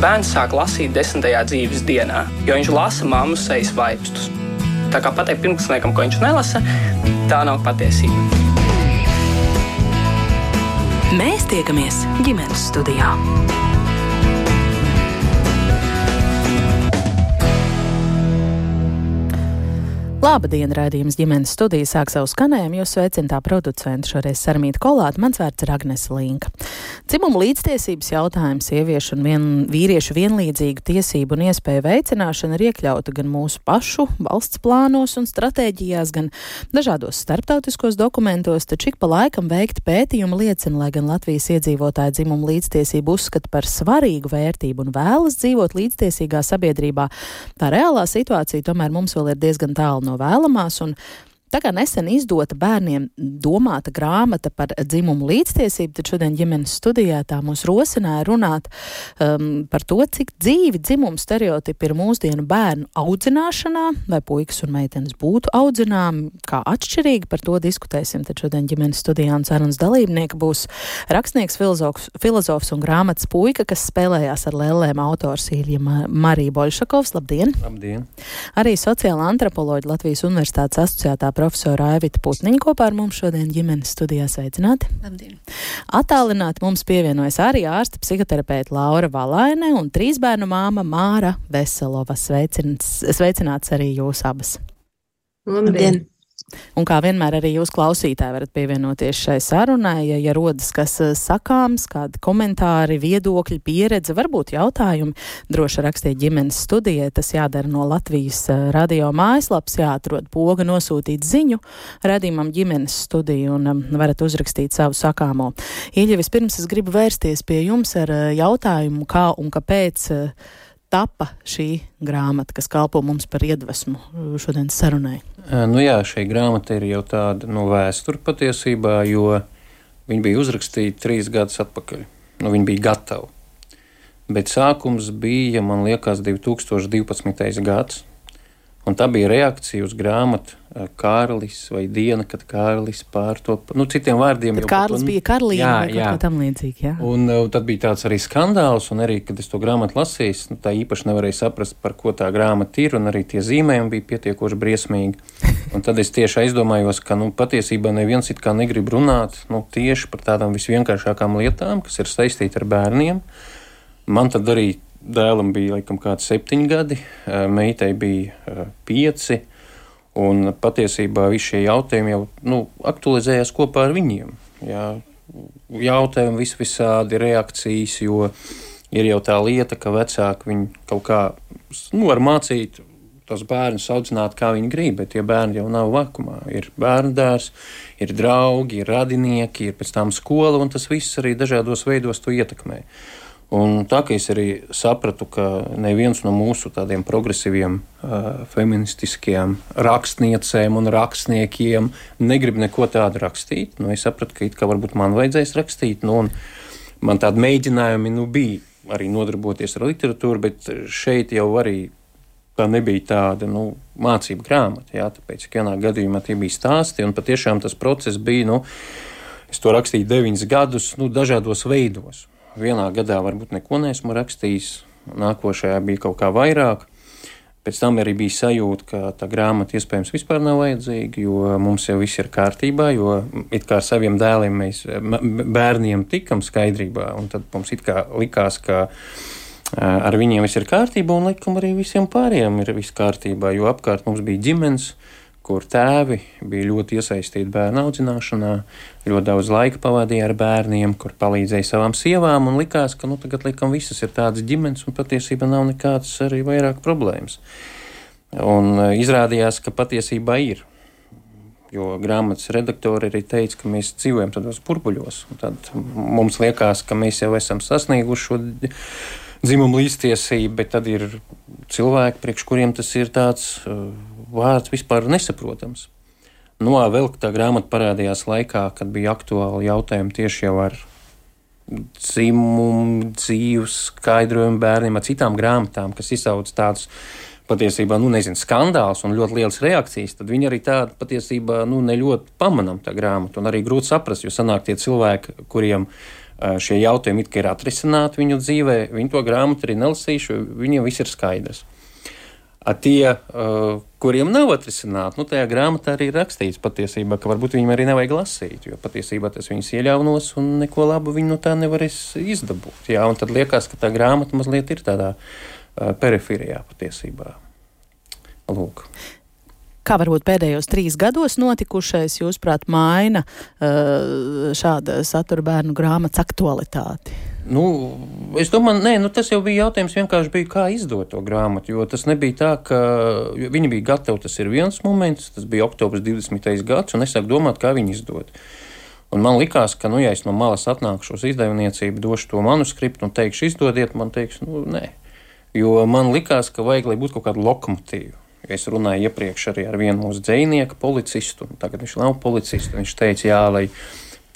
bērns sāk lasīt desmitajā dzīves dienā, jo viņš lasa mammas sejas vaipstus. Tā kā pateikt pirmklasniekam, ko viņš nelasa, tā nav patiesība. Mēs tiekamies ģimenes studijā. Labdien, rādījums ģimenes studija sāk savu skanējumu. Jūs sveicināta producenta šoreiz Sarmīta Kolāta, mans vārds ir Agnes Linka. Dzimuma līdztiesības jautājums, sieviešu un vien, vīriešu vienlīdzīgu tiesību un iespēju veicināšana ir iekļauta gan mūsu pašu valsts plānos un stratēģijās, gan dažādos starptautiskos dokumentos, taču ik pa laikam veikti pētījumi liecina, lai gan Latvijas iedzīvotāji dzimuma līdztiesību uzskata par svarīgu vērtību un vēlas dzīvot līdztiesīgā sabiedrībā, tā reālā situācija tomēr mums vēl ir diezgan tālu no no vēlamās. Un Tā kā nesen izdota bērniem domāta grāmata par dzimumu līdztiesību, tad šodien ģimenes studijā tā mūs rosināja runāt um, par to, cik dzīvi dzimumu stereotipi ir mūsdienu bērnu audzināšanā, vai puikas un meitenes būtu audzināmi, kā atšķirīgi par to diskutēsim. Tad šodien ģimenes studijā un sarunas dalībnieki būs rakstnieks, filozofs, filozofs un grāmatas puika, kas spēlējās ar lēlēm autors Ilja Marija Boļšakovs. Labdien! Labdien! Arī sociāla antropoloģija Latvijas Universitātes asociētā profesora Aivita Putniņa kopā ar mums šodien ģimenes studijā sveicināti. Labdien! Attālināti mums pievienojas arī ārsta psihoterapeita Laura Valaine un trīs bērnu māma Māra Veselova. Sveicināts, sveicināts arī jūs abas. Labdien! Labdien. Un kā vienmēr arī jūs klausītāji varat pievienoties šai sarunai, ja, ja rodas kas eh, sakāms, kādi komentāri, viedokļi, pieredze, varbūt jautājumi, droši rakstiet ģimenes studijai. Tas jādara no Latvijas eh, radio mājaslaps, jāatrod poga nosūtīt ziņu radījumam ģimenes studiju un um, varat uzrakstīt savu sakāmo. Ieļa, vispirms es gribu vērsties pie jums ar jautājumu, kā un kāpēc. Uh, tapa šī grāmata, kas kalpo mums par iedvesmu uh, šodienas sarunai? Nu jā, šī grāmata ir jau tāda nu, vēsture patiesībā, jo viņa bija uzrakstīta trīs gadus atpakaļ. Nu, viņa bija gatava. Bet sākums bija, man liekas, 2012. gads. Un tā bija reakcija uz grāmatu eh, Kārlis vai Diena, kad Kārlis pārtopa. Nu, citiem vārdiem jau Kārlis bija Karlīna jā, vai kā tam līdzīga. Jā. Un uh, tad bija tāds arī skandāls, un arī, kad es to grāmatu lasīju, nu, tā īpaši nevarēju saprast, par ko tā grāmata ir, un arī tie zīmējumi bija pietiekoši briesmīgi. Un tad es tieši aizdomājos, ka nu, patiesībā neviens it kā negrib runāt nu, tieši par tādām visvienkāršākām lietām, kas ir saistītas ar bērniem. Man tad arī Dēlam bija laikam kāds septiņi gadi, meitai bija pieci. Un patiesībā visi šie jautājumi jau nu, aktualizējās kopā ar viņiem. Jā, jautājumi vis visādi reakcijas, jo ir jau tā lieta, ka vecāki viņu kaut kā nu, var mācīt tos bērnus audzināt, kā viņi grib, bet tie bērni jau nav vakumā. Ir bērnu dārs, ir draugi, ir radinieki, ir pēc tam skola, un tas viss arī dažādos veidos to ietekmē. Un tā kā es arī sapratu, ka neviens no mūsu tādiem progresīviem, uh, feministiskiem rakstniecēm un rakstniekiem negrib neko tādu rakstīt. Nu, es sapratu, ka it kā varbūt man vajadzēs rakstīt, nu, un man tādi mēģinājumi nu, bija arī nodarboties ar literatūru, bet šeit jau arī tā nebija tāda nu, mācību grāmata. Jā, tāpēc, ka vienā gadījumā tie bija stāsti, un patiešām tas process bija, nu, es to rakstīju deviņus gadus, nu, dažādos veidos vienā gadā varbūt neko neesmu rakstījis, nākošajā bija kaut kā vairāk. Pēc tam arī bija sajūta, ka tā grāmata iespējams vispār nav vajadzīga, jo mums jau viss ir kārtībā, jo it kā saviem dēliem mēs bērniem tikam skaidrībā, un tad mums it kā likās, ka ar viņiem viss ir kārtībā, un likam arī visiem pārējiem ir viss kārtībā, jo apkārt mums bija ģimenes, kur tēvi bija ļoti iesaistīti bērnu audzināšanā, ļoti daudz laika pavadīja ar bērniem, kur palīdzēja savām sievām, un likās, ka nu, tagad likam visas ir tādas ģimenes, un patiesībā nav nekādas arī vairāk problēmas. Un e, izrādījās, ka patiesībā ir. Jo grāmatas redaktori arī teica, ka mēs dzīvojam tādos burbuļos. Tad mums liekas, ka mēs jau esam sasnieguši šo dzimumu līdztiesību, bet tad ir cilvēki, priekš kuriem tas ir tāds uh, vārds vispār nesaprotams. Nu, vēl tā grāmata parādījās laikā, kad bija aktuāli jautājumi tieši jau ar dzimumu, dzīves skaidrojumu bērniem, ar citām grāmatām, kas izsauc tādus patiesībā, nu, nezinu, skandāls un ļoti liels reakcijas, tad viņi arī tādu patiesībā, nu, ne ļoti pamanām tā grāmatu un arī grūti saprast, jo sanāk tie cilvēki, kuriem šie jautājumi ir atrisināti viņu dzīvē, viņi to grāmatu arī nelasīšu, viņiem viss ir skaidrs. A tie, uh, kuriem nav atrisināti, nu, tajā grāmatā arī rakstīts patiesībā, ka varbūt viņiem arī nevajag lasīt, jo patiesībā tas viņus ieļaunos un neko labu viņi no tā nevarēs izdabūt. Jā, un tad liekas, ka tā grāmata mazliet ir tādā uh, perifērijā patiesībā. Lūk. Kā varbūt pēdējos trīs gados notikušais, jūsuprāt, maina uh, šāda satura bērnu grāmatas aktualitāti? Nu, es domāju, nē, nu, tas jau bija jautājums vienkārši bija, kā izdot to grāmatu. Jo tas nebija tā, ka viņi bija gatavi. Tas ir viens moments, tas bija oktobris 20. gads, un es sāku domāt, kā viņi izdod. Un man likās, ka, nu, ja es no malas atnākšu uz izdevniecību, došu to manuskriptu un teikšu, izdodiet, man teiks, nu, nē. Jo man likās, ka vajag, lai būtu kaut kāda lokomotīva. Es runāju iepriekš arī ar vienu mūsu dzinieku, policistu. Tagad viņš nav policists. Viņš teica, jā, lai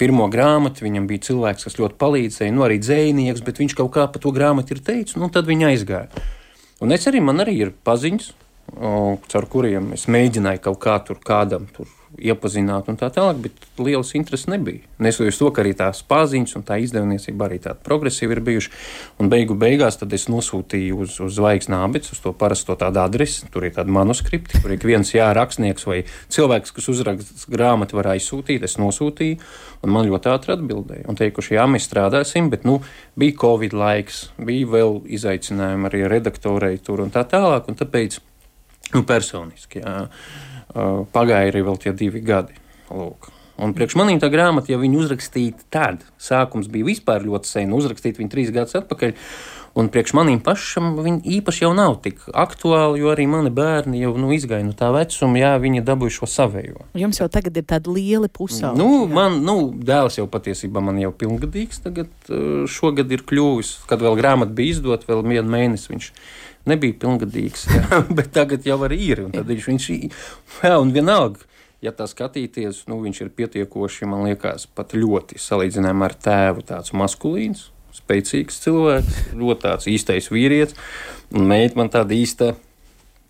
pirmo grāmatu viņam bija cilvēks, kas ļoti palīdzēja, nu arī dzinieks, bet viņš kaut kā par to grāmatu ir teicis, nu tad viņa aizgāja. Un es arī man arī ir paziņas, caur kuriem es mēģināju kaut kā tur kādam tur iepazīstināt un tā tālāk, bet lielas intereses nebija. Neskatoties to, ka arī tās paziņas un tā izdevniecība arī tāda progresīva ir bijuši. Un beigu beigās es nosūtīju uz, uz zvaigznes nābits, uz to parasto tādu adresi. Tur ir tādi manuskripti, kur ik viens jā, rakstnieks vai cilvēks, kas uzraksta grāmatu, var aizsūtīt. Es nosūtīju, un man ļoti ātri atbildēja. Un teikuši, jā, mēs strādāsim, bet nu, bija Covid laiks, bija vēl izaicinājumi arī redaktorei tur un tā tālāk. Un tāpēc nu, personiski. Jā pagāja arī vēl tie divi gadi. Lūk. Un priekš maniem tā grāmata, ja viņi uzrakstīja tad, sākums bija vispār ļoti sen, uzrakstīt viņu trīs gadus atpakaļ. Un priekš maniem pašam viņi īpaši jau nav tik aktuāli, jo arī mani bērni jau nu, izgāja no tā vecuma, jā, viņi dabūja šo savējo. Jums jau tagad ir tāda liela pusauģa. Nu, man, nu, dēls jau patiesībā man jau pilngadīgs, tagad šogad ir kļuvis, kad vēl grāmata bija izdota, vēl vienu mēnesi viņš nebija pilngadīgs, jā, bet tagad jau arī ir. Un tad viņš, viņš jā, un vienalga. Ja tā skatīties, nu, viņš ir pietiekoši, man liekas, pat ļoti salīdzinājumā ar tēvu, tāds maskulīns, spēcīgs cilvēks, ļoti tāds īstais vīrietis. Un meita man tāda īsta,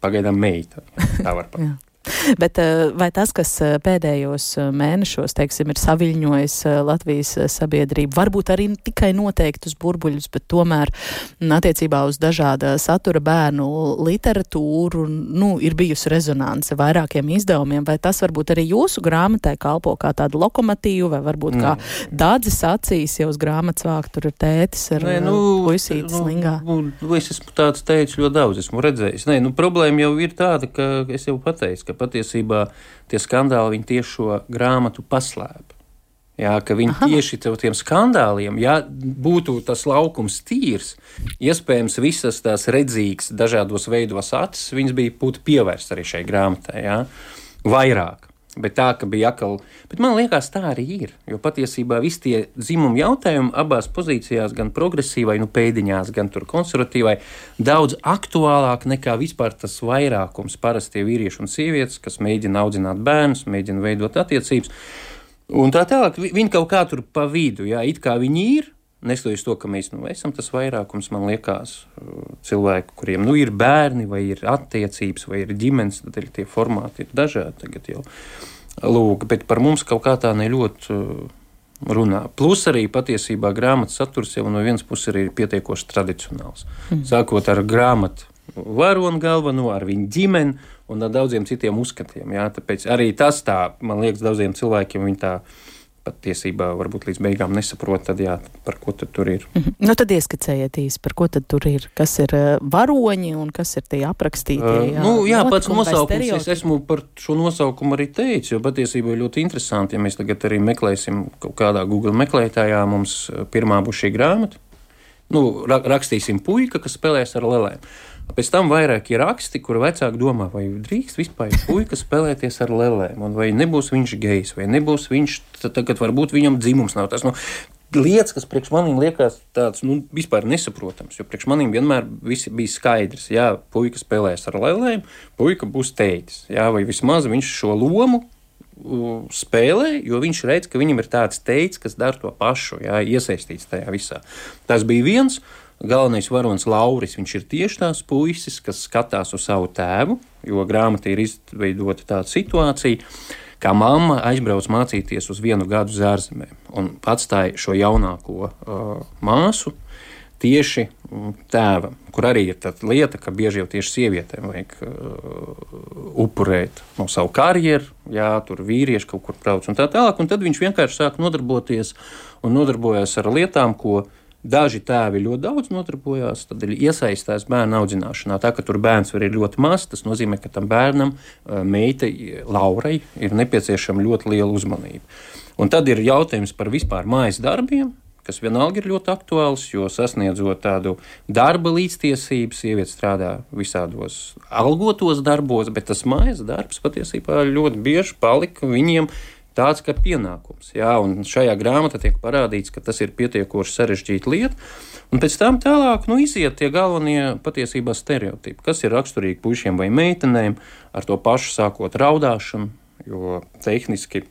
pagaidām meita. Tā var pateikt. Bet eh, vai tas, kas eh, pēdējos eh, mēnešos, teiksim, ir saviļņojis Latvijas sabiedrību, varbūt arī tikai noteiktus burbuļus, bet tomēr mm, attiecībā uz dažāda satura bērnu literatūru, nu, ir bijusi rezonance vairākiem izdevumiem, vai tas varbūt arī jūsu grāmatai kalpo kā tāda lokomotīva, vai varbūt kā dādzes acīs, ja uz grāmatas vāk tur ir tētis ar Nē, nu, puisītes nu, slingā? Nu, es esmu tāds teicis ļoti daudz, esmu redzējis. Nē, nu, problēma jau ir tāda, ka es jau pateicu, ka ka patiesībā tie skandāli tieši šo grāmatu paslēp. Jā, ka viņi Aha. tieši tiem skandāliem, ja būtu tas laukums tīrs, iespējams, visas tās redzīgas, dažādos veidos acis, viņas bija būtu pievērstas arī šai grāmatai. Jā, vairāk. Bet tā, ka bija atkal, bet man liekas, tā arī ir. Jo patiesībā visi tie dzimuma jautājumi abās pozīcijās, gan progresīvai, nu, pēdiņās, gan konservatīvai, daudz aktuālāk nekā vispār tas vairākums parastie vīrieši un sievietes, kas mēģina audzināt bērnus, mēģina veidot attiecības. Un tā tālāk, viņi kaut kā tur pa vidu, jā, it kā viņi ir, Neskatoties to, ka mēs nu, esam tas vairākums, man liekas, cilvēku, kuriem nu, ir bērni, vai ir attiecības, vai ir ģimenes, tad ir tie formāti ir dažādi. Tagad jau lūk, bet par mums kaut kā tā ne ļoti uh, runā. Plus arī patiesībā grāmatas saturs jau no vienas puses ir pietiekoši tradicionāls. Mm. Sākot ar grāmatu varonu galveno, ar viņu ģimeni un ar daudziem citiem uzskatiem. Jā, tāpēc arī tas tā, man liekas, daudziem cilvēkiem viņi tā patiesībā varbūt līdz beigām nesaprot, tad jā, par ko tad tur ir. Mm -hmm. Nu, tad ieskicējiet īsi, par ko tad tur ir, kas ir uh, varoņi un kas ir tie aprakstītie. Uh, jā, nu, jā pats nosaukums, es esmu par šo nosaukumu arī teicis, jo patiesībā ir ļoti interesanti, ja mēs tagad arī meklēsim kaut kādā Google meklētājā, mums pirmā būs šī grāmata. Nu, rakstīsim puika, kas spēlēs ar lelēm. Pēc tam vairāk ir raksti, kur vecāki domā, vai drīkst vispār puika spēlēties ar lēlēm, vai nebūs viņš gejs, vai nebūs viņš, tagad varbūt viņam dzimums nav tas. Nu, Lietas, kas priekš maniem liekas tādas nu, vispār nesaprotamas, jo priekš maniem vienmēr bija skaidrs, ka puika spēlēs ar lēlēm, puika būs teicis, jā, vai vismaz viņš šo lomu spēlē, jo viņš redz, ka viņam ir tāds teicis, kas dara to pašu, jā, iesaistīts tajā visā. Tas bija viens. Galvenais varonis Lauris, viņš ir tieši tās puisis, kas skatās uz savu tēvu, jo grāmatā ir izveidota tāda situācija, kā mamma aizbrauc mācīties uz vienu gadu uz ārzemēm un atstāja šo jaunāko uh, māsu tieši mm, tēvam, kur arī ir tā lieta, ka bieži jau tieši sievietēm vajag uh, upurēt no savu karjeru, jā, tur vīrieši kaut kur brauc un tā tālāk, un tad viņš vienkārši sāk nodarboties un nodarbojas ar lietām, ko Daži tēvi ļoti daudz nodarbojās, tad ir iesaistās bērnu audzināšanā. Tā kā tur bērns var ir ļoti mazs, tas nozīmē, ka tam bērnam, meitai, Laurai, ir nepieciešama ļoti liela uzmanība. Un tad ir jautājums par vispār mājas darbiem, kas vienalga ir ļoti aktuāls, jo sasniedzot tādu darba līdztiesību, sieviete strādā visādos algotos darbos, bet tas mājas darbs patiesībā ļoti bieži palika viņiem tāds kā pienākums. Jā, un šajā grāmatā tiek parādīts, ka tas ir pietiekoši sarežģīta lieta. Un pēc tam tālāk nu, iziet tie galvenie patiesībā stereotipi, kas ir raksturīgi puišiem vai meitenēm, ar to pašu sākot raudāšanu, jo tehniski.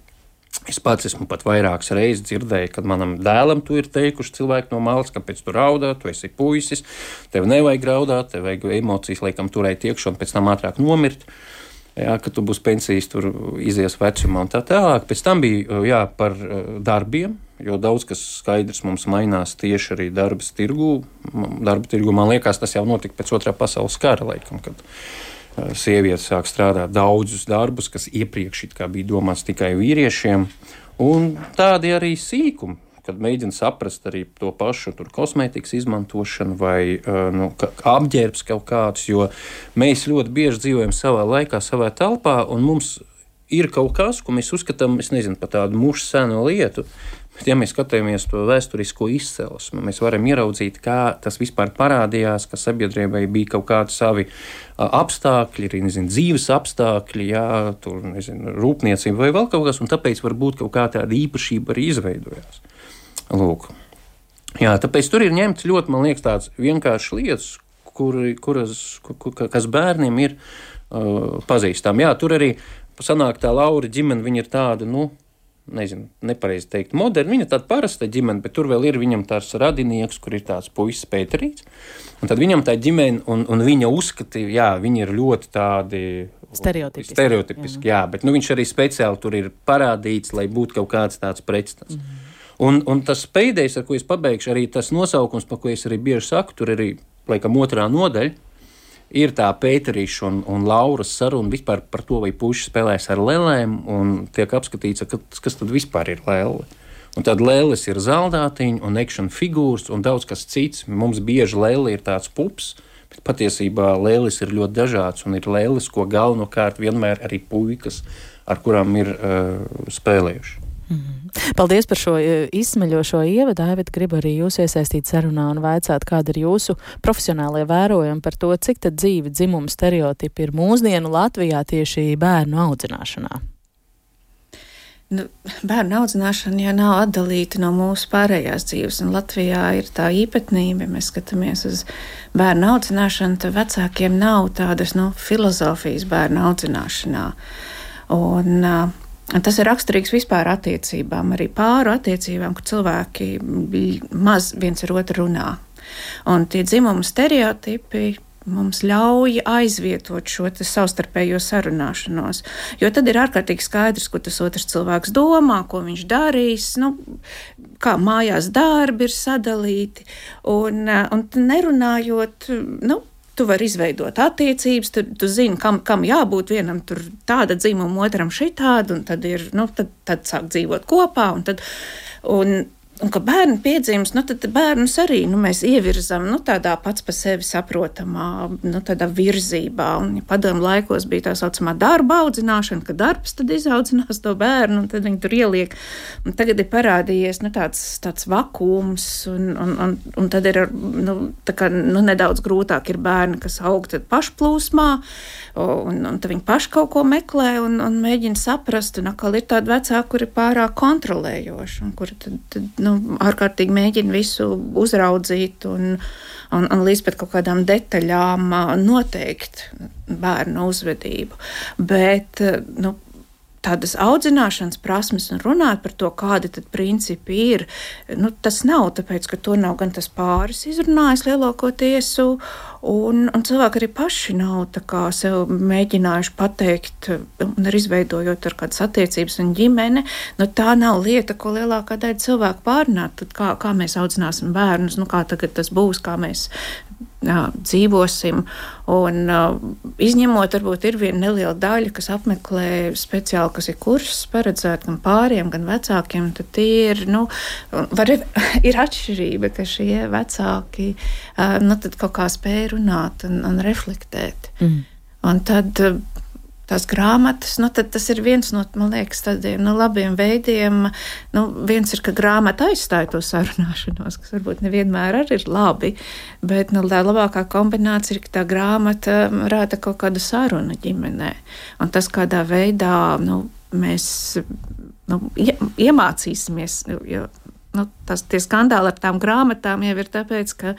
Es pats esmu pat vairākas reizes dzirdējis, kad manam dēlam tu ir teikuši cilvēki no malas, kāpēc tu raudā, tu esi puisis, tev nevajag raudāt, tev vajag emocijas, laikam, turēt iekšā un pēc tam ātrāk nomirt. Uh, jā, ka tu būsi pensijas, tur izies vecumā un tā tālāk. Pēc tam bija jā, par darbiem, jo daudz kas skaidrs mums mainās tieši arī darba tirgū. Darba tirgū man liekas, tas jau notika pēc otrā pasaules kara laikam, kad sievietes sāk strādāt daudzus darbus, kas iepriekš bija domāts tikai vīriešiem. Un tādi arī sīkumi, kad mēģina saprast arī to pašu kosmētikas izmantošanu vai nu, apģērbs kaut kādus, jo mēs ļoti bieži dzīvojam savā laikā, savā telpā, un mums ir kaut kas, ko mēs uzskatām nezinu, par tādu mušu senu lietu. Bet, ja mēs skatāmies to vēsturisko izcelsmi, mēs varam ieraudzīt, kā tas vispār parādījās, ka sabiedrībai bija kaut kādi savi apstākļi, arī nezinu, dzīves apstākļi, jā, tur, nezinu, rūpniecība vai vēl kaut kas, un tāpēc varbūt kaut kā tāda īpašība arī izveidojās. Lūk. Jā, tāpēc tur ir ņemts ļoti, man liekas, tāds vienkāršs lietas, kur, kuras, kur, kas bērniem ir uh, pazīstami. Jā, tur arī sanāk tā Laura ģimene, viņa ir tāda, nu, nezinu, nepareizi teikt, moderna. Viņa ir tāda parasta ģimene, bet tur vēl ir viņam tāds radinieks, kur ir tāds puisis Pēterīts. Un tad viņam tā ģimene un, un viņa uzskati, jā, viņi ir ļoti tādi. Stereotipiski. Stereotipiski jā. jā, bet nu, viņš arī speciāli tur ir parādīts, lai būtu kaut kāds tāds pretstats. Mm -hmm. Un, un tas pēdējais, ar ko es pabeigšu, arī tas nosaukums, par ko es arī bieži saku, tur arī laikam otrā nodaļa. Ir tā Pēterīša un, un Lauras saruna vispār par to, vai puikas spēlēs ar lēlēm, un tiek apskatīts, ka, kas tad vispār ir lēle. Un tad lēles ir zeltātiņa un ekšana figūras un daudz kas cits. Mums bieži lēle ir tāds pups, bet patiesībā lēles ir ļoti dažādas un ir lēles, ko galvenokārt vienmēr arī puikas, ar kurām ir uh, spēlējuši. -hmm. Paldies par šo e, izsmeļošo ievadu. Aivet, gribu arī jūs iesaistīt sarunā un vaicāt, kāda ir jūsu profesionālie vērojumi par to, cik tad dzīvi dzimumu stereotipi ir mūsdienu Latvijā tieši bērnu audzināšanā. Nu, bērnu audzināšana jau nav atdalīta no mūsu pārējās dzīves. Latvijā ir tā īpatnība, ja mēs skatāmies uz bērnu audzināšanu, tad vecākiem nav tādas nu, filozofijas bērnu audzināšanā. Un, uh, Tas ir raksturīgs vispār attiecībām, arī pāru attiecībām, kur cilvēki maz viens ar otru runā. Un tie dzimumu stereotipi mums ļauj aizvietot šo savstarpējo sarunāšanos. Jo tad ir ārkārtīgi skaidrs, ko tas otrs cilvēks domā, ko viņš darīs, nu, kā mājās darbi ir sadalīti. Un, un nerunājot, nu, Tu vari izveidot attiecības, tu, tu zini, kam, kam jābūt. Vienam tur tāda dzimuma, otram šitāda, un tad ir, nu, tad, tad sāk dzīvot kopā, un tad, un, Un, kad bērni piedzimst, nu, tad bērnus arī nu, mēs ievirzām nu, tādā pats par sevi saprotamā nu, virzībā. Un, ja padomu laikos bija tā saucamā darba audzināšana, ka darbs tad izaudzinās to bērnu, un tad viņi tur ieliek. Un tagad ir parādījies nu, tāds, tāds vakums, un, un, un, un tad ir nu, kā, nu, nedaudz grūtāk ir bērni, kas aug pašplūsmā, un, un tad viņi paši kaut ko meklē un, un mēģina saprast. Un atkal ir tādi vecāki, kuri pārāk kontrolējoši, un kuri tad, tad nu, ārkārtīgi mēģina visu uzraudzīt un, un, un līdz pat kaut kādām detaļām noteikt bērnu uzvedību. Bet nu, tādas audzināšanas prasmes un runāt par to, kādi tad principi ir, nu, tas nav tāpēc, ka to nav gan tas pāris izrunājis lielākoties, un, un cilvēki arī paši nav kā sev mēģinājuši pateikt, un arī izveidojot ar kādas attiecības un ģimene, nu, tā nav lieta, ko lielākā daļa cilvēku pārnāt, tad kā, kā mēs audzināsim bērnus, nu, kā tagad tas būs, kā mēs dzīvosim. Un, izņemot, varbūt ir viena neliela daļa, kas apmeklē speciāli, kas ir kursus paredzēti gan pāriem, gan vecākiem, tad ir, nu, var, ir atšķirība, ka šie vecāki nu, kaut kā spēj runāt un, un reflektēt. Mm. Un tad tās grāmatas, nu, tas ir viens no liekas, tādiem nu, labiem veidiem. Nu, viens ir, ka grāmata aizstāja to sarunāšanos, kas varbūt nevienmēr arī ir labi, bet nu, tā labākā kombinācija ir, ka tā grāmata rāda kaut kādu sarunu ģimenē. Un tas, kādā veidā nu, mēs nu, iemācīsimies. Jo, nu, tas, tie skandāli ar tām grāmatām jau ir tāpēc, ka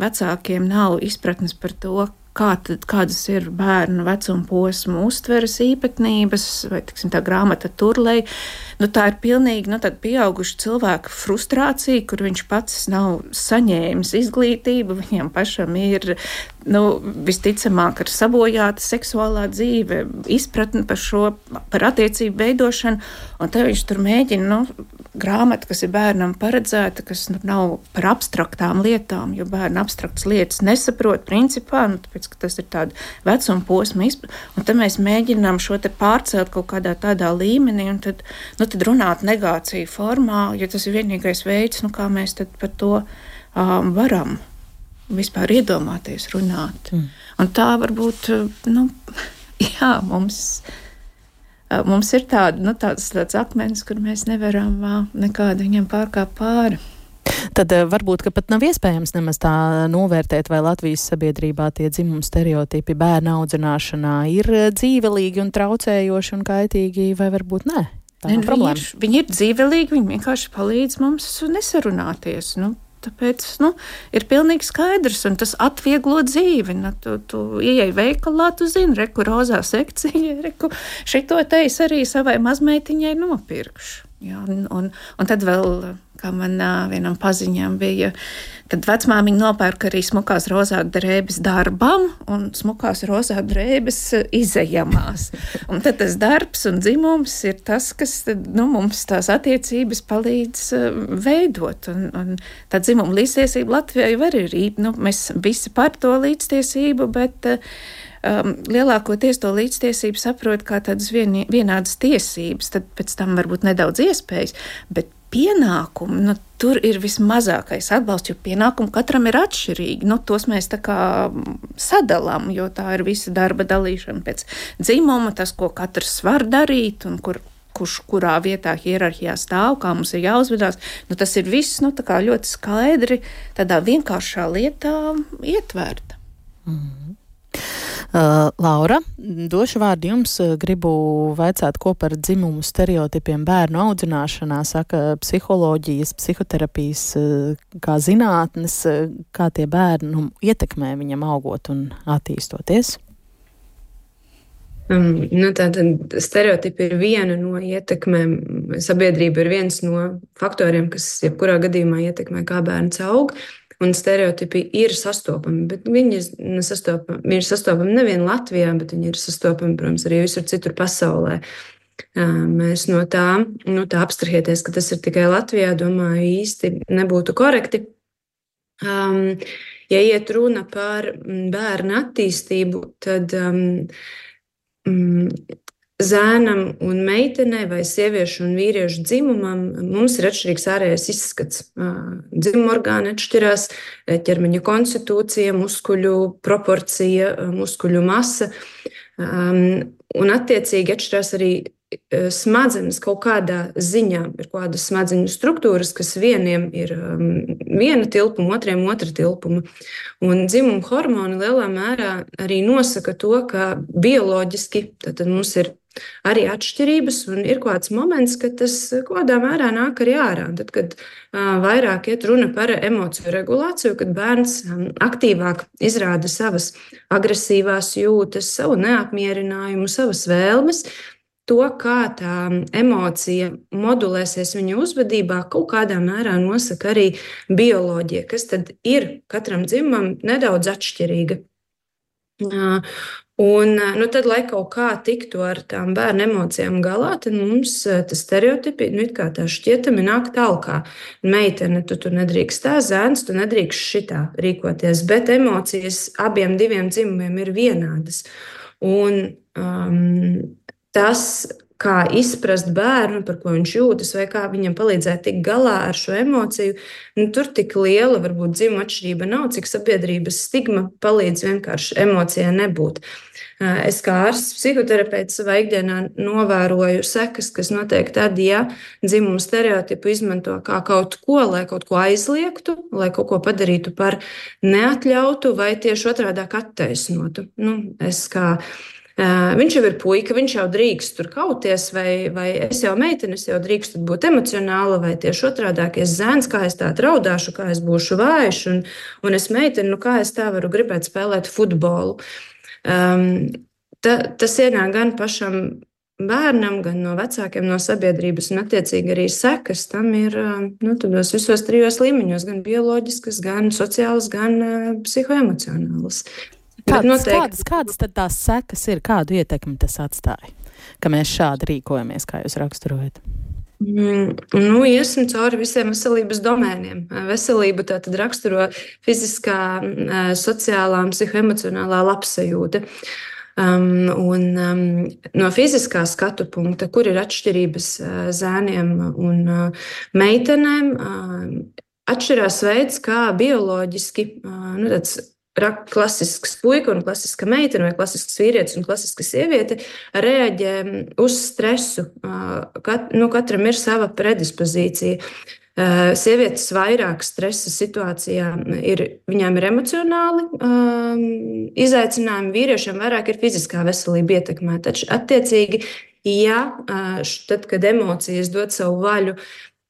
vecākiem nav izpratnes par to, kā tad, kādas ir bērnu vecuma posmu uztveres īpatnības, vai tiksim, tā grāmata turlei. Nu, tā ir pilnīgi nu, pieauguša cilvēka frustrācija, kur viņš pats nav saņēmis izglītību. Viņam pašam ir nu, visticamāk ar sabojāta seksuālā dzīve, izpratne par šo, par attiecību veidošanu, un te viņš tur mēģina nu, grāmata, kas ir bērnam paredzēta, kas nu, nav par abstraktām lietām, jo bērni abstraktas lietas nesaprot principā, nu, tāpēc, ka tas ir tāda vecuma izpratne, un tad mēs mēģinām šo pārcelt kaut kādā tādā līmenī, un tad, nu, tad runāt negāciju formā, jo tas ir vienīgais veids, nu, kā mēs par to um, varam vispār iedomāties runāt. Mm. Un tā varbūt, nu, jā, mums mums ir tāda, nu, tāds, tāds akmens, kur mēs nevaram nekādu viņam pārkāpt pāri. Tad varbūt pat nav iespējams nemaz tā novērtēt, vai Latvijas sabiedrībā tie dzimumu stereotipi bērnu audzināšanā ir dzīvelīgi un traucējoši un kaitīgi, vai varbūt nē. Problēma. Viņi ir, viņi ir dzīvelīgi, viņi vienkārši palīdz mums nesarunāties. Nu, Tāpēc nu, ir pilnīgi skaidrs, un tas atvieglo dzīvi. Nu, tu, tu ieej veikalā, tu zini, reku rozā sekcija, reku šito te es arī savai mazmeitiņai nopirkšu. Jā, un, un, tad vēl kā man vienam paziņām bija. Tad vecmāmiņa nopērka arī smukās rozā drēbes darbam un smukās rozā drēbes izējamās. Un tad tas darbs un dzimums ir tas, kas nu, mums tās attiecības palīdz veidot. Un, un tā dzimuma līdztiesība Latvijai var ir. Nu, mēs visi par to līdztiesību, bet um, lielākoties to līdztiesību saprot kā tādas vien, vienādas tiesības, tad pēc tam varbūt nedaudz iespējas, bet pienākumi, nu, tur ir vismazākais atbalsts, jo pienākumi katram ir atšķirīgi. Nu, tos mēs tā kā sadalām, jo tā ir visa darba dalīšana pēc dzimuma, tas, ko katrs var darīt un kur. Kurš kurā vietā hierarhijā stāv, kā mums ir jāuzvedās. Nu, tas ir viss nu, ļoti skaidri, tādā vienkāršā lietā ietvērta. Mm -hmm. Uh, Laura, došu vārdu jums. Gribu vaicāt, ko par dzimumu stereotipiem bērnu audzināšanā saka psiholoģijas, psihoterapijas, kā zinātnes, kā tie bērni nu, ietekmē viņam augot un attīstoties. Um, nu, Tātad stereotipi ir viena no ietekmēm. Sabiedrība ir viens no faktoriem, kas jebkurā gadījumā ietekmē, kā bērns aug. Uh, un stereotipi ir sastopami. Viņi ir sastopami, ir sastopami nevien Latvijā, bet viņi ir sastopami, protams, arī visur citur pasaulē. Mēs no tā, no tā apstrahieties, ka tas ir tikai Latvijā, domāju, īsti nebūtu korekti. Um, ja iet runa par bērnu attīstību, tad um, zēnam un meitenei, vai sieviešu un vīriešu dzimumam, mums ir atšķirīgs ārējais izskats. Dzimuma orgāni atšķirās, ķermeņa konstitūcija, muskuļu proporcija, muskuļu masa. Un, attiecīgi, atšķirās arī smadzenes kaut kādā ziņā. Ir kādas smadzeņu struktūras, kas vieniem ir viena tilpuma, otriem otra tilpuma. Un dzimuma hormoni lielā mērā arī nosaka to, ka bioloģiski mums ir arī atšķirības, un ir kāds moments, kad tas kādā mērā nāk arī ārā. Tad, kad vairāk iet runa par emociju regulāciju, kad bērns aktīvāk izrāda savas agresīvās jūtas, savu neapmierinājumu, savas vēlmes, to, kā tā emocija modulēsies viņa uzvedībā, kaut kādā mērā nosaka arī bioloģija, kas ir katram dzimumam nedaudz atšķirīga. Un, nu, tad, lai kaut kā tiktu ar tām bērnu emocijām galā, tad mums tas stereotipi nu, tā šķietami nāk tālāk. Meitene, tu tur nedrīkst tā, zēns, tu nedrīkst šitā rīkoties. Bet emocijas abiem dzimumiem ir vienādas. Un um, tas, kā izprast bērnu, par ko viņš jūtas, vai kā viņam palīdzēt tikt galā ar šo emociju. Nu, tur tik liela varbūt dzimuma atšķirība nav, cik sabiedrības stigma palīdz vienkārši emocijai nebūt. Es kā ārsts, psihoterapeits savā ikdienā novēroju sekas, kas notiek tad, ja dzimuma stereotipu izmanto kā kaut ko, lai kaut ko aizliegtu, lai kaut ko padarītu par neatļautu vai tieši otrādi attaisnotu. Nu, es kā Viņš jau ir puika, viņš jau drīkst tur kauties, vai, vai es jau meitene, es jau drīkstu būt emocionāla, vai tieši otrādi - es zēns, kā es tā raudāšu, kā es būšu vājš, un, un es meitene, nu kā es tā varu gribēt spēlēt futbolu. Um, ta, tas ienāk gan pašam bērnam, gan no vecākiem, no sabiedrības, un attiecīgi arī sekas tam ir nu, tādos visos trijos līmeņos, gan bioloģiskas, gan sociālas, gan uh, psihoemocionālas. Kādas, noteikti... kādas, kādas tad tās sekas ir, kādu ietekmi tas atstāja, ka mēs šādi rīkojamies, kā jūs raksturojat? Mm, nu, iesim cauri visiem veselības domēniem. Veselību tātad raksturo fiziskā, sociālā un psihoemocionālā labsajūta. Um, un, um, no fiziskā skatu punkta, kur ir atšķirības uh, zēniem un uh, meitenēm, uh, atšķirās veids, kā bioloģiski uh, nu, klasisks puika un klasiska meitene, vai klasisks vīrietis un klasiska sieviete reaģē uz stresu. Kat, nu, katram ir sava predispozīcija. Sievietes vairāk stresa situācijā ir, viņām ir emocionāli um, izaicinājumi, vīriešiem vairāk ir fiziskā veselība ietekmēta. Attiecīgi, ja tad, kad emocijas dod savu vaļu,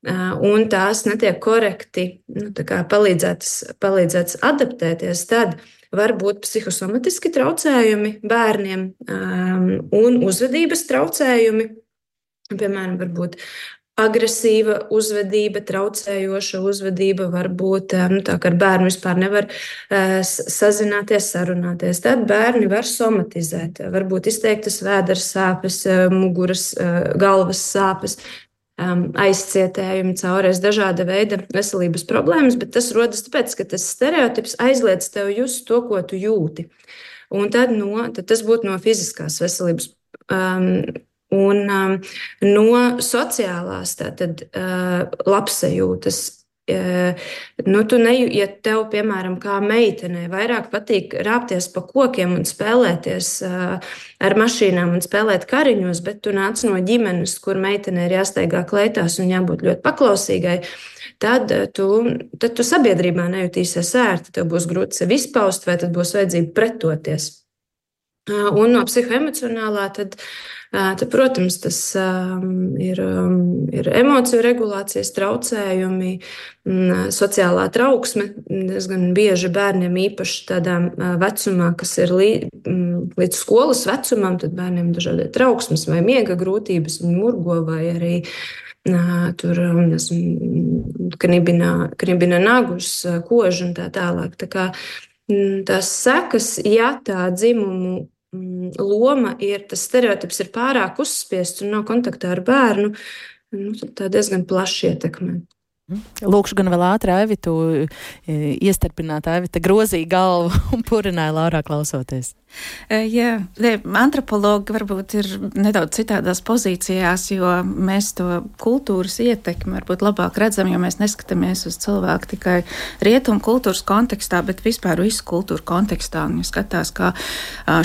un tās netiek korekti nu, palīdzētas, palīdzētas adaptēties, tad var būt psihosomatiski traucējumi bērniem un uzvedības traucējumi. Piemēram, varbūt agresīva uzvedība, traucējoša uzvedība, varbūt nu, tā, ka ar bērnu vispār nevar uh, sazināties, sarunāties. Tad bērni var somatizēt, varbūt izteiktas vēders sāpes, muguras, uh, galvas sāpes, um, aizcietējumi, caurēs dažāda veida veselības problēmas, bet tas rodas tāpēc, ka tas stereotips aizliedz tev just to, ko tu jūti. Un tad, no, tad tas būtu no fiziskās veselības. Um, un um, no sociālās, tātad uh, labsajūtas Nu, tu ne, ja tev, piemēram, kā meitenei, vairāk patīk rāpties pa kokiem un spēlēties ar mašīnām un spēlēt kariņos, bet tu nāc no ģimenes, kur meitenei ir jāsteigā kleitās un jābūt ļoti paklausīgai, tad tu, tad tu sabiedrībā nejutīsies ērti. Tev būs grūti sevi izpaust, vai tad būs vajadzība pretoties. Un no psihoemocionālā tad. Tad, protams, tas ir, ir emociju regulācijas traucējumi, sociālā trauksme. Diezgan bieži bērniem, īpaši tādā vecumā, kas ir līdz skolas vecumam, tad bērniem ir dažādi trauksmes vai miega grūtības, viņi murgo vai arī. Tur knibina, knibina nagus, kožu un tā tālāk. Tā kā, tās sekas, ja tā dzimumu Mm, loma ir, tas stereotips ir pārāk uzspiests un nav kontaktā ar bērnu, nu, tad tā diezgan plaši ietekmē. Lūkšu gan vēl ātri, Aivita, iestarpināt, Aivita grozīja galvu un purināja Laurā klausoties. Jā, antropologi varbūt ir nedaudz citādās pozīcijās, jo mēs to kultūras ietekmi varbūt labāk redzam, jo mēs neskatāmies uz cilvēku tikai rietumu kultūras kontekstā, bet vispār visu kultūru kontekstā. Un, ja skatās, kā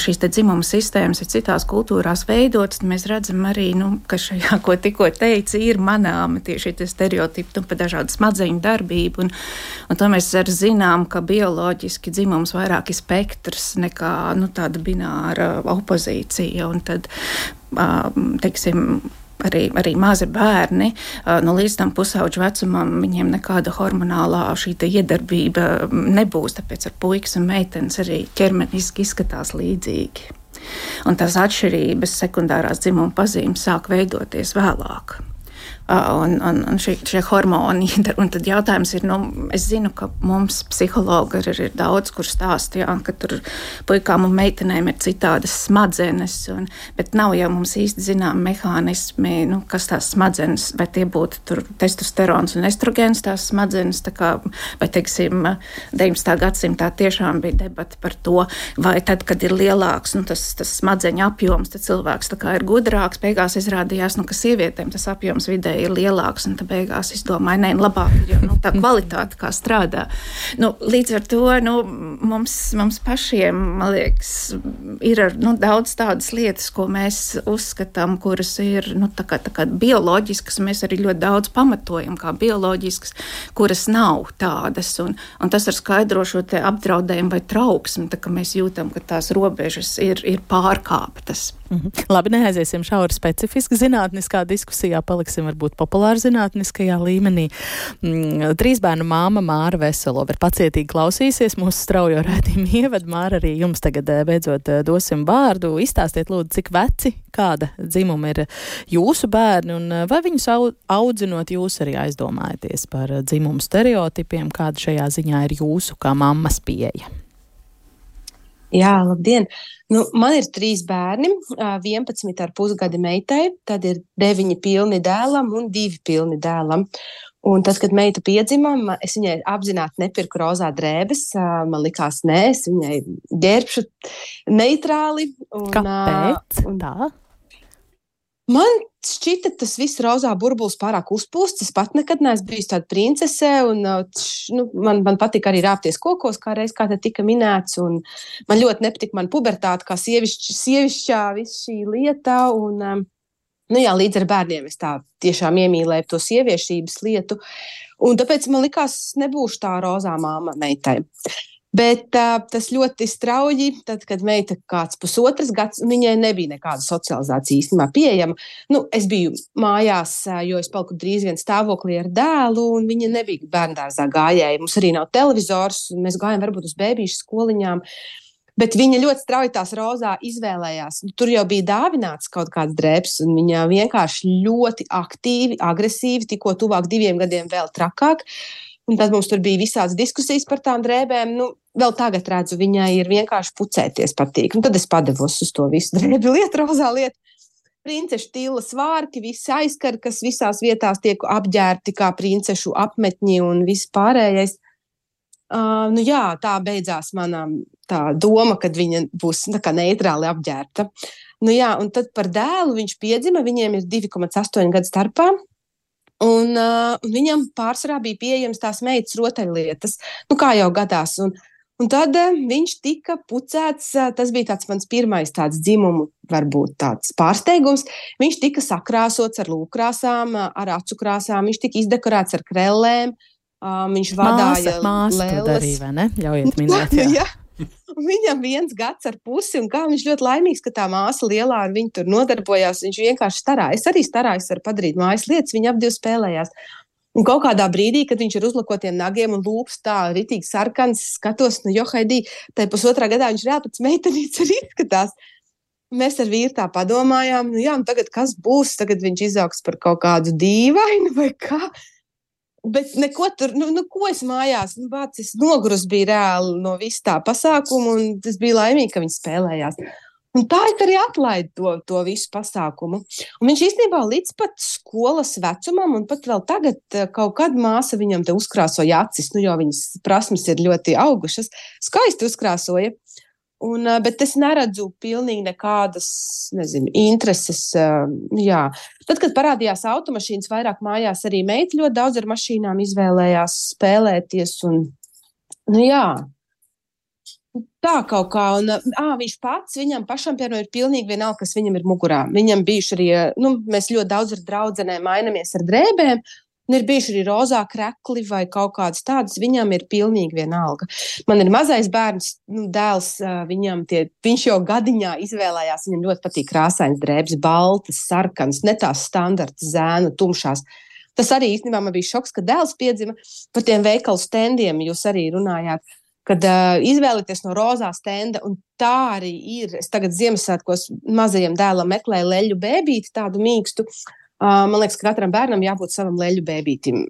šīs dzimuma sistēmas ir citās kultūrās veidotas, tad mēs redzam arī, nu, ka šajā, ko tikko teici, ir manāmi tieši tie stereotipi un pa dažādu smadzeņu darbību. Un, un to mēs arī zinām, ka bioloģiski dzimums vairāk ir spektrs nekā, nu, tāda bināra opozīcija. Tad, teiksim, arī, arī mazi bērni, no līdz tam pusauģu vecumam, viņiem nekāda hormonālā iedarbība nebūs. Tāpēc ar puikas un meitenes arī ķermeniski izskatās līdzīgi. Un tās atšķirības sekundārās dzimuma pazīmes sāk veidoties vēlāk. Un, un, un šie, šie hormoni. Un tad jautājums ir, nu, es zinu, ka mums psihologi ir, ir daudz, kur stāstīja, ka tur puikām un meitenēm ir citādas smadzenes, un, bet nav jau mums īsti zinām mehānismi, nu, kas tās smadzenes, vai tie būtu tur testosterons un estrogēns tās smadzenes, tā kā, vai, teiksim, 19. gadsimtā tiešām bija debata par to, vai tad, kad ir lielāks, nu, tas, tas smadzeņu apjoms, tad cilvēks tā kā ir gudrāks, beigās izrādījās, nu, ka sievietēm tas apjoms vidē ir lielāks, un tad beigās es domāju, nē, labāk, jo nu, tā kvalitāte kā strādā. Nu, līdz ar to nu, mums, mums pašiem, man liekas, ir nu, daudz tādas lietas, ko mēs uzskatām, kuras ir nu, tā kā, tā kā bioloģiskas, mēs arī ļoti daudz pamatojam kā bioloģiskas, kuras nav tādas. Un, un tas ar skaidro šo apdraudējumu vai trauksmi, tā, ka mēs jūtam, ka tās robežas ir, ir pārkāptas. -hmm. Labi, neaiziesim šauri specifiski zinātniskā diskusijā, paliksim varbūt populāri zinātniskajā līmenī. Mm, trīs bērnu māma Māra Veselova ir pacietīgi klausīsies mūsu straujo rētījumu ievadu. Māra, arī jums tagad eh, beidzot eh, dosim vārdu. Izstāstiet lūdzu, cik veci, kāda dzimuma ir jūsu bērni un eh, vai viņus audzinot jūs arī aizdomājaties par dzimumu stereotipiem, kāda šajā ziņā ir jūsu kā mammas pieeja. Jā, labdien! Nu, man ir trīs bērni, 11 ar pusgadi meitai, tad ir 9 pilni dēlam un 2 pilni dēlam. Un tas, kad meita piedzima, es viņai apzināti nepirku rozā drēbes. Man likās, nē, es viņai ģērbšu neitrāli. Un, Kāpēc? Un, tā? Man šķita tas viss rozā burbulis pārāk uzpūsts. Es pat nekad neesmu bijusi tāda princese. Un, nu, man, man patīk arī rāpties kokos, kā reiz kā te tika minēts. Man ļoti nepatīk mana pubertāte, kā sievišķ, sievišķā viss šī lieta. Un, nu, jā, līdz ar bērniem es tā tiešām iemīlēju to sieviešības lietu. Un tāpēc man likās, nebūšu tā rozā māma meitai. Bet uh, tas ļoti strauji, tad, kad meita kāds pusotrs gads, viņai nebija nekāda socializācija īstenībā pieejama. Nu, es biju mājās, jo es paliku drīz vien stāvoklī ar dēlu, un viņa nebija bērngārzā gājēja. Mums arī nav televizors, un mēs gājām varbūt uz bērnu skoliņām. Bet viņa ļoti strauji tās rozā izvēlējās. Nu, tur jau bija dāvināts kaut kāds drēbs, un viņa vienkārši ļoti aktīvi, agresīvi, tikko tuvāk diviem gadiem vēl trakāk. Un tad mums tur bija visādas diskusijas par tām drēbēm. Nu, vēl tagad redzu, viņai ir vienkārši pucēties patīk. Un tad es padevos uz to visu drēbju lietu, rozā lietu. Princešu tīla svārki, visi aizkari, kas visās vietās tiek apģērbti kā princešu apmetņi un viss pārējais. Uh, nu jā, tā beidzās mana doma, kad viņa būs neitrāli apģērbta. Nu jā, un tad par dēlu viņš piedzima, viņiem ir 2,8 gadu starpā. Un, uh, un viņam pārsvarā bija pieejamas tās meitas rotaļlietas, nu, kā jau gadās. Un, un tad uh, viņš tika pucēts. Uh, tas bija tāds mans pirmais tāds dzimumu, varbūt tāds pārsteigums. Viņš tika sakrāsots ar lūkrāsām, uh, ar acu krāsām, viņš tika izdekorēts ar krellēm. Uh, viņš vadīja māsu, māsu arī, vai ne? Ļaujiet minēt. Jā. jā. Viņam viens gads ar pusi, un kā viņš ļoti laimīgs, ka tā māsa lielā ar viņu tur nodarbojās. Viņš vienkārši starājas. Es arī starājos ar padarīt mājas lietas, viņi divi spēlējās. Un kaut kādā brīdī, kad viņš ir uzlakotiem nagiem un lūpas tā rītīgi sarkans, skatos, nu, jo Haidī, tai pusotrā gadā viņš reāli pēc meitenītes arī izskatās. Mēs ar vīru tā padomājām, nu jā, un tagad kas būs? Tagad viņš izaugs par kaut kādu dīvainu vai kā. Bet neko tur, nu, nu ko es mājās, nu, bāc, es nogurus biju reāli no vis tā pasākuma, un es biju laimīga, ka viņi spēlējās. Un tā ir arī atlaida to, to visu pasākumu. Un viņš īstenībā līdz pat skolas vecumam, un pat vēl tagad, eh, kaut kad māsa viņam te uzkrāsoja acis, nu, jo viņas prasmes ir ļoti augušas, skaisti uzkrāsoja. Un, bet es neredzu pilnīgi nekādas nezinu, intereses. Jā. Tad, kad parādījās automašīnas, vairāk mājās arī meita ļoti daudz ar mašīnām izvēlējās spēlēties. Un, nu, jā, Tā kaut kā, un à, viņš pats, viņam pašam, piemēram, ir pilnīgi vienalga, kas viņam ir mugurā. Viņam bijuši arī, nu, mēs ļoti daudz ar draudzenēm mainamies ar drēbēm, Un ir bijuši arī rozā krekli vai kaut kādas tādas. Viņam ir pilnīgi vienalga. Man ir mazais bērns, nu, dēls. Viņam tie, viņš jau gadiņā izvēlējās. Viņam ļoti patīk krāsains drēbes, baltas, sarkanas, ne tās standarta zēnu, tumšās. Tas arī īstenībā man bija šoks, ka dēls piedzima par tiem veikalu standiem. Jūs arī runājāt. kad uh, izvēlieties no rozā stenda, tā arī ir. Es tagad Ziemassvētkos mazajam dēlam meklēju leļu bēbīti, tādu mīkstu. Man liekas, ka katram bērnam jābūt savam leļu bēbītim,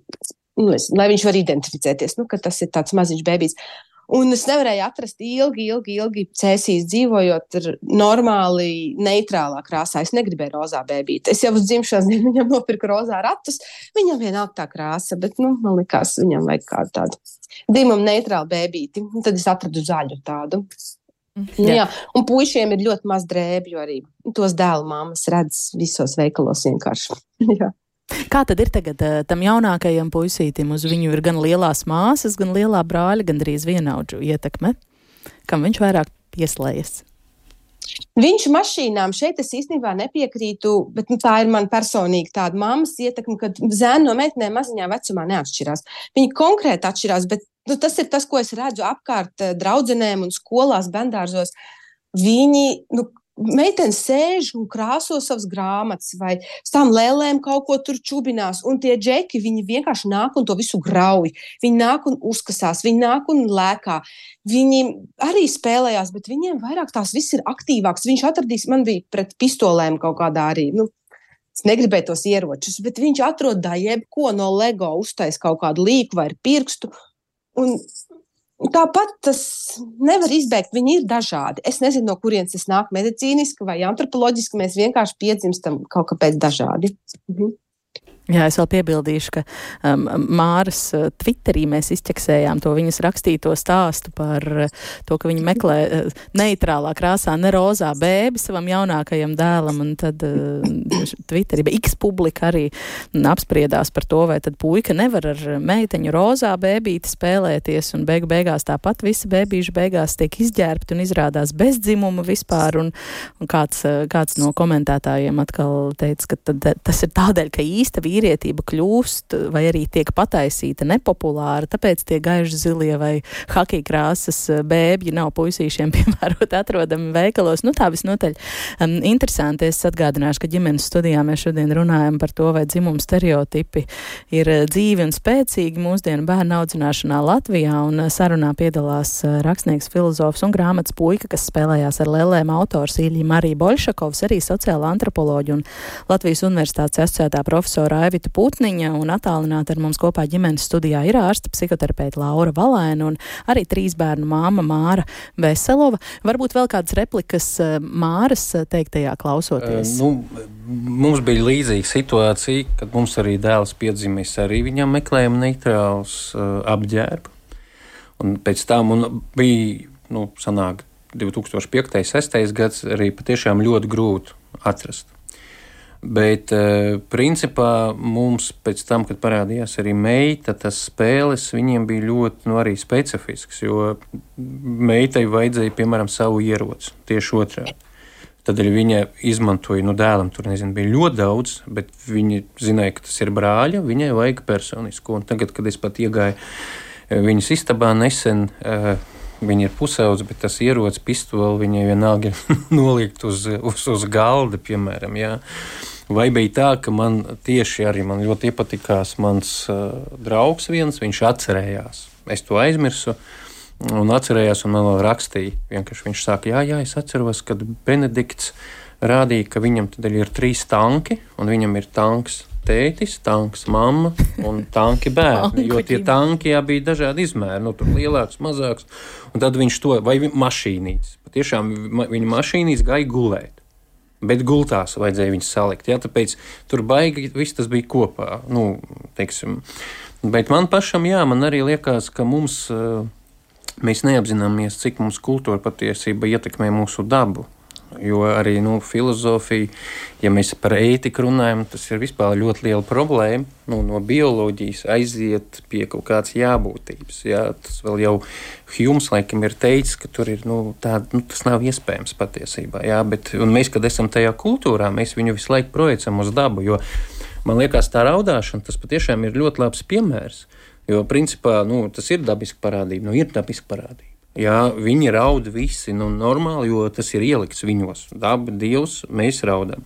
nu, es, lai viņš var identificēties, nu, ka tas ir tāds maziņš bēbīts. Un es nevarēju atrast ilgi, ilgi, ilgi cēsīs dzīvojot normāli, neitrālā krāsā. Es negribēju rozā bēbīt. Es jau uz dzimšanas dienu viņam nopirku rozā ratus. Viņam vienalga tā krāsa, bet nu, man likās, viņam vajag kādu tādu dzimumu neitrālu bēbīti. Un tad es atradu zaļu tādu. Jā. Jā, un puišiem ir ļoti maz drēbju arī. Tos dēlu māmas redz visos veikalos vienkārši. Kā tad ir tagad uh, tam jaunākajam puisītim? Uz viņu ir gan lielās māsas, gan lielā brāļa, gan drīz vienaudžu ietekme. Kam viņš vairāk pieslējas? Viņš mašīnām šeit es īstenībā nepiekrītu, bet nu, tā ir man personīga tāda mammas ietekme, ka zēni no meitenēm maziņā vecumā neatšķirās. Viņi konkrēti atšķirās, bet nu, tas ir tas, ko es redzu apkārt draudzenēm un skolās, bendārzos. Viņi, nu, Meitenes sēž un krāso savas grāmatas, vai tām lēlēm kaut ko tur čubinās. Un tie džeki, viņi vienkārši nāk un to visu grauj. Viņi nāk un uzkasās, viņi nāk un lēkā. Viņi arī spēlējās, bet viņiem vairāk tās viss ir aktīvāks. Viņš atradīs, man bija pret pistolēm kaut kādā arī. Nu, Es negribēju tos ieročus, bet viņš atrod jebko no LEGO, uztais kaut kādu līku vai pirkstu. Un Tāpat tas nevar izbēgt. Viņi ir dažādi. Es nezinu, no kurienes tas nāk medicīniski vai antropoloģiski. Mēs vienkārši piedzimstam kaut kāpēc dažādi. Mhm. Jā, es vēl piebildīšu, ka um, Māras uh, Twitterī mēs izķeksējām to viņas rakstīto stāstu par uh, to, ka viņa meklē uh, neitrālā krāsā ne rozā bēbi savam jaunākajam dēlam, un tad uh, Twitterī X publika arī apspriedās par to, vai tad puika nevar ar meiteņu rozā bēbīti spēlēties, un beigu beigās tāpat visi bēbīši beigās tiek izģērbti un izrādās bez dzimuma vispār, un, un kāds, uh, kāds no komentētājiem atkal teica, ka tad, tas ir tādēļ, ka īsta vīra vīrietība kļūst vai arī tiek pataisīta nepopulāra, tāpēc tie gaiši zilie vai haki krāsas eh, bēbji nav puisīšiem piemērot atrodami veikalos. Nu, tā visnotaļ um, interesanti. Es atgādināšu, ka ģimenes studijā mēs šodien runājam par to, vai dzimumu stereotipi ir eh, dzīvi un spēcīgi mūsdienu bērnu audzināšanā Latvijā, un eh, sarunā piedalās rakstnieks, filozofs un grāmatas puika, kas spēlējās ar lēlēm autors Ilija Marija Boļšakovs, arī sociāla antropoloģija un Latvijas Universitātes asociētā profesora Aivita Putniņa un attālināti ar mums kopā ģimenes studijā ir ārsta psihoterapeita Laura Valēna un arī trīs bērnu māma Māra Veselova. Varbūt vēl kādas replikas eh, Māras teiktajā klausoties? Uh, nu, mums bija līdzīga situācija, kad mums arī dēls piedzimis, arī viņam meklējām neitrāls uh, apģērbu. Un pēc tam bija, nu, sanāk, 2005. un 2006. gads arī patiešām ļoti grūti atrast. Bet, uh, principā, mums pēc tam, kad parādījās arī meita, tas spēles viņiem bija ļoti nu, specifisks. Jo meitai vajadzēja, piemēram, savu ieroci tieši otrādi. Tad viņa izmantoja, nu, dēlam tur nezinu, bija ļoti daudz, bet viņi zināja, ka tas ir brāļa, viņai vajag personisko. Un tagad, kad es pat iegāju eh, viņas istabā nesen, uh, viņa ir pusaudze, bet tas ierocis, pistoli viņai vienalga ir nolikt uz, uz, uz galda, piemēram. Jā. Vai bija tā, ka man tieši arī man ļoti iepatikās mans uh, draugs viens, viņš atcerējās. Es to aizmirsu. Un atcerējās, un man vēl rakstīja. Vienkārši viņš saka, jā, jā, es atceros, kad Benedikts rādīja, ka viņam tad ir trīs tanki, un viņam ir tanks tētis, tanks mamma un tanki bērni. jo tie tanki jā, bija dažādi izmēri, nu, tur lielāks, mazāks. Un tad viņš to, vai mašīnītes, patiešām viņa mašīnīs gāja gulēt. Bet gultās vajadzēja viņus salikt. Ja, tāpēc tur baigi viss tas bija kopā. Nu, teiksim. Bet man pašam, jā, man arī liekas, ka mums, mēs neapzināmies, cik mums kultūra patiesībā ietekmē mūsu dabu. Jo arī nu, filozofija, ja mēs par ētiku runājam, tas ir vispār ļoti liela problēma. Nu, no bioloģijas aiziet pie kaut kādas jābūtības. Jā. Tas vēl jau Hjūms laikam ir teicis, ka tur ir nu, tāda, nu, tas nav iespējams patiesībā. Jā, bet mēs, kad esam tajā kultūrā, mēs viņu visu laiku projicam uz dabu. Jo, man liekas, tā raudāšana tas patiešām ir ļoti labs piemērs. Jo principā nu, tas ir dabiski parādība, nu, ir dabiski parādība. Jā, viņi raud visi nu, normāli, jo tas ir ielikts viņos. Daba, Dievs, mēs raudam.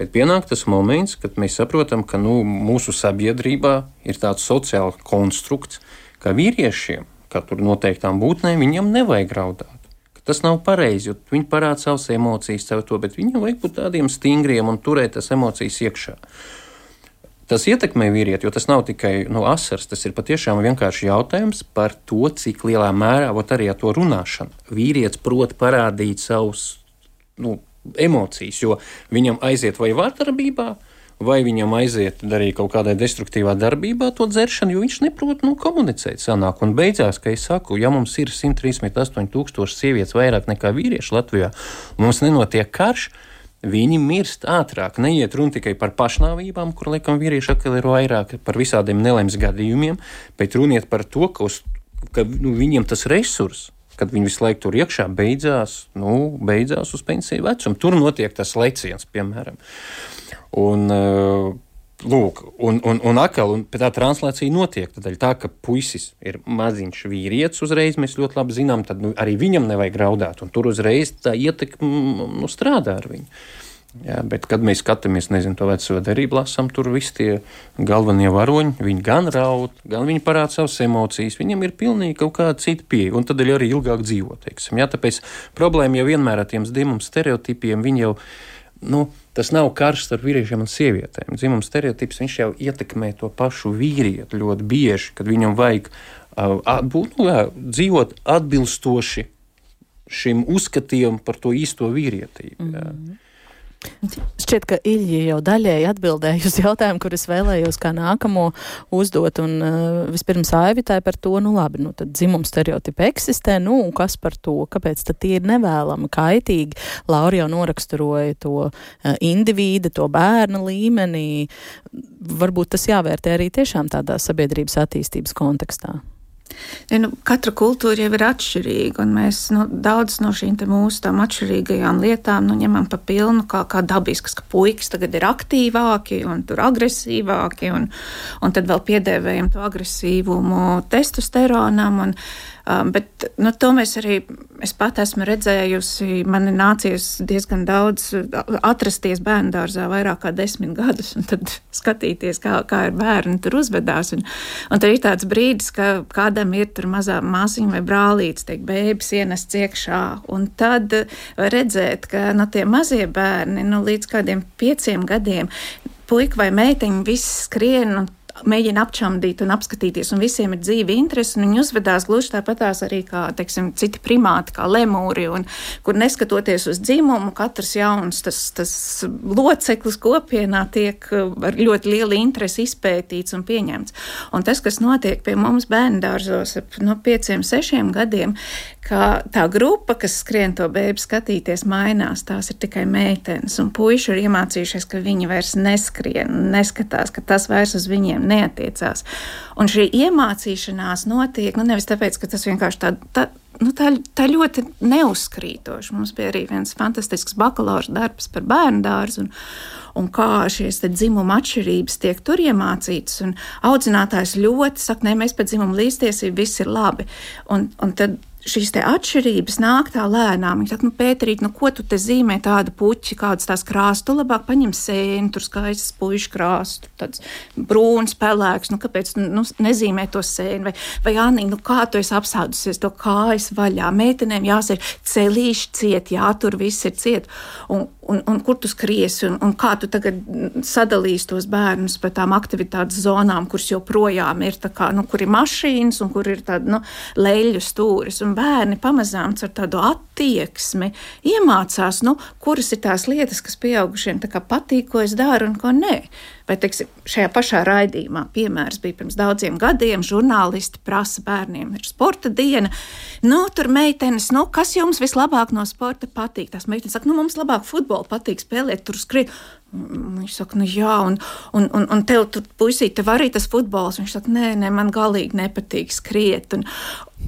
Bet pienāk tas moments, kad mēs saprotam, ka nu, mūsu sabiedrībā ir tāds sociāls konstrukts, ka vīriešiem, kā tur noteiktām būtnēm, viņam nevajag raudāt. Tas nav pareizi, jo viņi parāda savas emocijas, savu to, bet viņam vajag būt tādiem stingriem un turēt tās emocijas iekšā. Tas ietekmē vīrieti, jo tas nav tikai nu, asars, tas ir patiešām vienkārši jautājums par to, cik lielā mērā, arī ar to runāšanu, vīrietis prot parādīt savus nu, emocijas, jo viņam aiziet vai vārdarbībā, vai viņam aiziet arī kaut kādā destruktīvā darbībā to dzeršanu, jo viņš neprot nu, komunicēt. Sanāk. Un beigās, kā es saku, ja mums ir 138,000 sievietes vairāk nekā vīrieši Latvijā, mums nenotiek karš viņi mirst ātrāk. Neiet runa tikai par pašnāvībām, kur laikam vīrieši atkal ir vairāk par visādiem nelaimes gadījumiem, bet runiet par to, ka, uz, ka nu, viņiem tas resurs. Kad viņi visu laiku tur iekšā beidzās, nu, beidzās uz pensiju vecumu. Tur notiek tas leciens, piemēram. Un, uh, Lūk, un, un, un atkal un tā translācija notiek. Tādēļ tā, ka puisis ir maziņš vīrietis, uzreiz mēs ļoti labi zinām, tad nu, arī viņam nevajag raudāt. Tur uzreiz tā ietekme nu, strādā ar viņu. Jā, bet, kad mēs skatāmies, nezinu, to veco derību lasām, tur viss tie galvenie varoņi, viņi gan raud, gan viņi parāda savas emocijas, viņam ir pilnīgi kaut kāda cita pieeja, un tad arī ilgāk dzīvo, teiksim. Jā, tāpēc problēma jau vienmēr ar tiem dzimumu stereotipiem, viņi jau, nu, tas nav karš starp vīriešiem un sievietēm. Dzimuma stereotips jau ietekmē to pašu vīrieti ļoti bieži, kad viņam vajag uh, būt, nu, jā, dzīvot atbilstoši šim uzskatījumam par to īsto vīrietību. Mm -hmm. Šķiet, ka Ilija jau daļēji atbildēja uz jautājumu, kurus vēlējos kā nākamo uzdot. Un uh, vispirms aivitāja par to, nu labi, nu tad dzimums stereotipi eksistē, nu un kas par to, kāpēc tad tie ir nevēlami, kaitīgi. Laura jau noraksturoja to uh, indivīda, to bērna līmenī. Varbūt tas jāvērtē arī tiešām tādā sabiedrības attīstības kontekstā. Ja, nu, katra kultūra jau ir atšķirīga, un mēs nu, daudz no šīm mūsu tām atšķirīgajām lietām nu, ņemam pa pilnu, kā, kā dabiskas, ka puikas tagad ir aktīvāki un agresīvāki, un, un tad vēl piedēvējam to agresīvumu testosteronam. Un, bet nu, to mēs arī, es pat esmu redzējusi, man ir nācies diezgan daudz atrasties bērnu dārzā vairāk kā desmit gadus, un tad skatīties, kā, kā ir bērni tur uzvedās. Un, un tad ir tāds brīdis, ka kādam ir tur mazā māsiņa vai brālīts, tiek bēbis ienests iekšā, un tad redzēt, ka nu, tie mazie bērni, nu, līdz kādiem pieciem gadiem, puika vai meitiņa viss skrien un mēģina apčamdīt un apskatīties, un visiem ir dzīva interese, un viņi uzvedās gluži tāpatās arī kā, teiksim, citi primāti, kā lemūri, un kur neskatoties uz dzimumu, katrs jauns tas, tas loceklis kopienā tiek uh, ar ļoti lielu interesi izpētīts un pieņemts. Un tas, kas notiek pie mums bērndārzos ap no pieciem, sešiem gadiem, ka tā grupa, kas skrien to bērnu skatīties, mainās. Tās ir tikai meitenes, un puiši ir iemācījušies, ka viņi vairs neskrien, neskatās, ka tas vairs uz viņiem neatiecās. Un šī iemācīšanās notiek nu, nevis tāpēc, ka tas vienkārši tā. tā Nu, tā, tā ļoti neuzkrītoši. Mums bija arī viens fantastisks bakalaura darbs par bērnu dārzu, un, un kā šīs dzimuma atšķirības tiek tur iemācītas. Audzinātājs ļoti saka, nē, mēs pēc dzimuma līdztiesību viss ir labi. Un, un tad šīs atšķirības nāk tā lēnām. Viņa saka, nu, Pēterīt, nu, ko tu te zīmē tādu puķi, kādas tās krāsas, tu labāk paņem sēni, tur skaistas puikas krāsas, tāds brūns, pelēks, nu, kāpēc nu, nezīmē to sēni, vai, vai Anī, nu, kā tu esi apsādusies to kājas vaļā, meitenēm jāsēž celīši ciet, jā, tur viss ir ciet. Un, un, un kur tu skriesi, un, un kā tu tagad sadalīsi tos bērnus pa tām aktivitātes zonām, kuras joprojām ir, kā, nu, kur ir mašīnas un kur ir tāda nu, leļu stūris. Un bērni pamazām ar tādu attieksmi iemācās, nu, kuras ir tās lietas, kas pieaugušiem patīk, ko es daru un ko nē. Vai teiksim, šajā pašā raidījumā, piemērs bija pirms daudziem gadiem, žurnālisti prasa bērniem, ir sporta diena. Nu, tur meitenes, nu, kas jums vislabāk no sporta patīk? Tās meitenes saka, nu, mums labāk futbolu patīk spēlēt, tur skriet. Viņš saka, nu jā, un, un, un, un tev, tu, puisīt, tev arī tas futbols. Viņš saka, nē, nē, man galīgi nepatīk skriet. Un,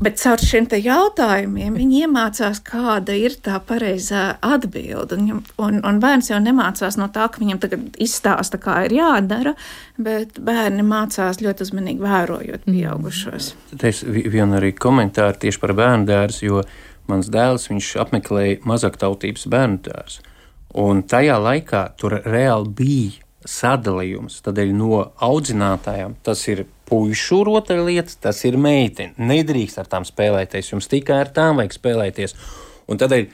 bet caur šiem jautājumiem viņi iemācās, kāda ir tā pareizā atbilde. Un, un, un bērns jau nemācās no tā, ka viņam tagad izstāsta, kā ir jādara, bet bērni mācās ļoti uzmanīgi vērojot mm. pieaugušos. Es vienu arī komentāru tieši par bērnu dārzu, jo mans dēls, viņš apmeklēja mazaktautības bērnu dārzu. Un tajā laikā tur reāli bija sadalījums. Tādēļ no audzinātājiem tas ir puišu rotaļlietas, tas ir meitene. Nedrīkst ar tām spēlēties, jums tikai ar tām vajag spēlēties. Un tādēļ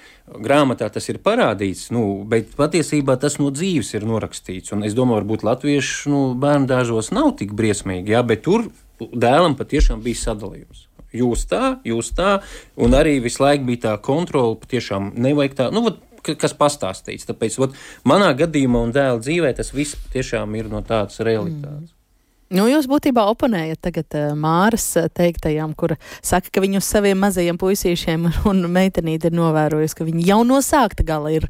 grāmatā tas ir parādīts, nu, bet patiesībā tas no dzīves ir norakstīts. Un es domāju, varbūt latviešu nu, bērnu dārzos nav tik briesmīgi, jā, bet tur dēlam patiešām bija sadalījums. Jūs tā, jūs tā, un arī visu laiku bija tā kontrole, patiešām nevajag tā. Nu, vat, kas pastāstīts. Tāpēc vat, manā gadījumā un dēla dzīvē tas viss tiešām ir no tādas realitātes. Mm. Nu, jūs būtībā oponējat tagad uh, Māras teiktajām, kur saka, ka viņu uz saviem mazajiem puisīšiem un meitenīti ir novērojusi, ka viņi jau no sākta gala ir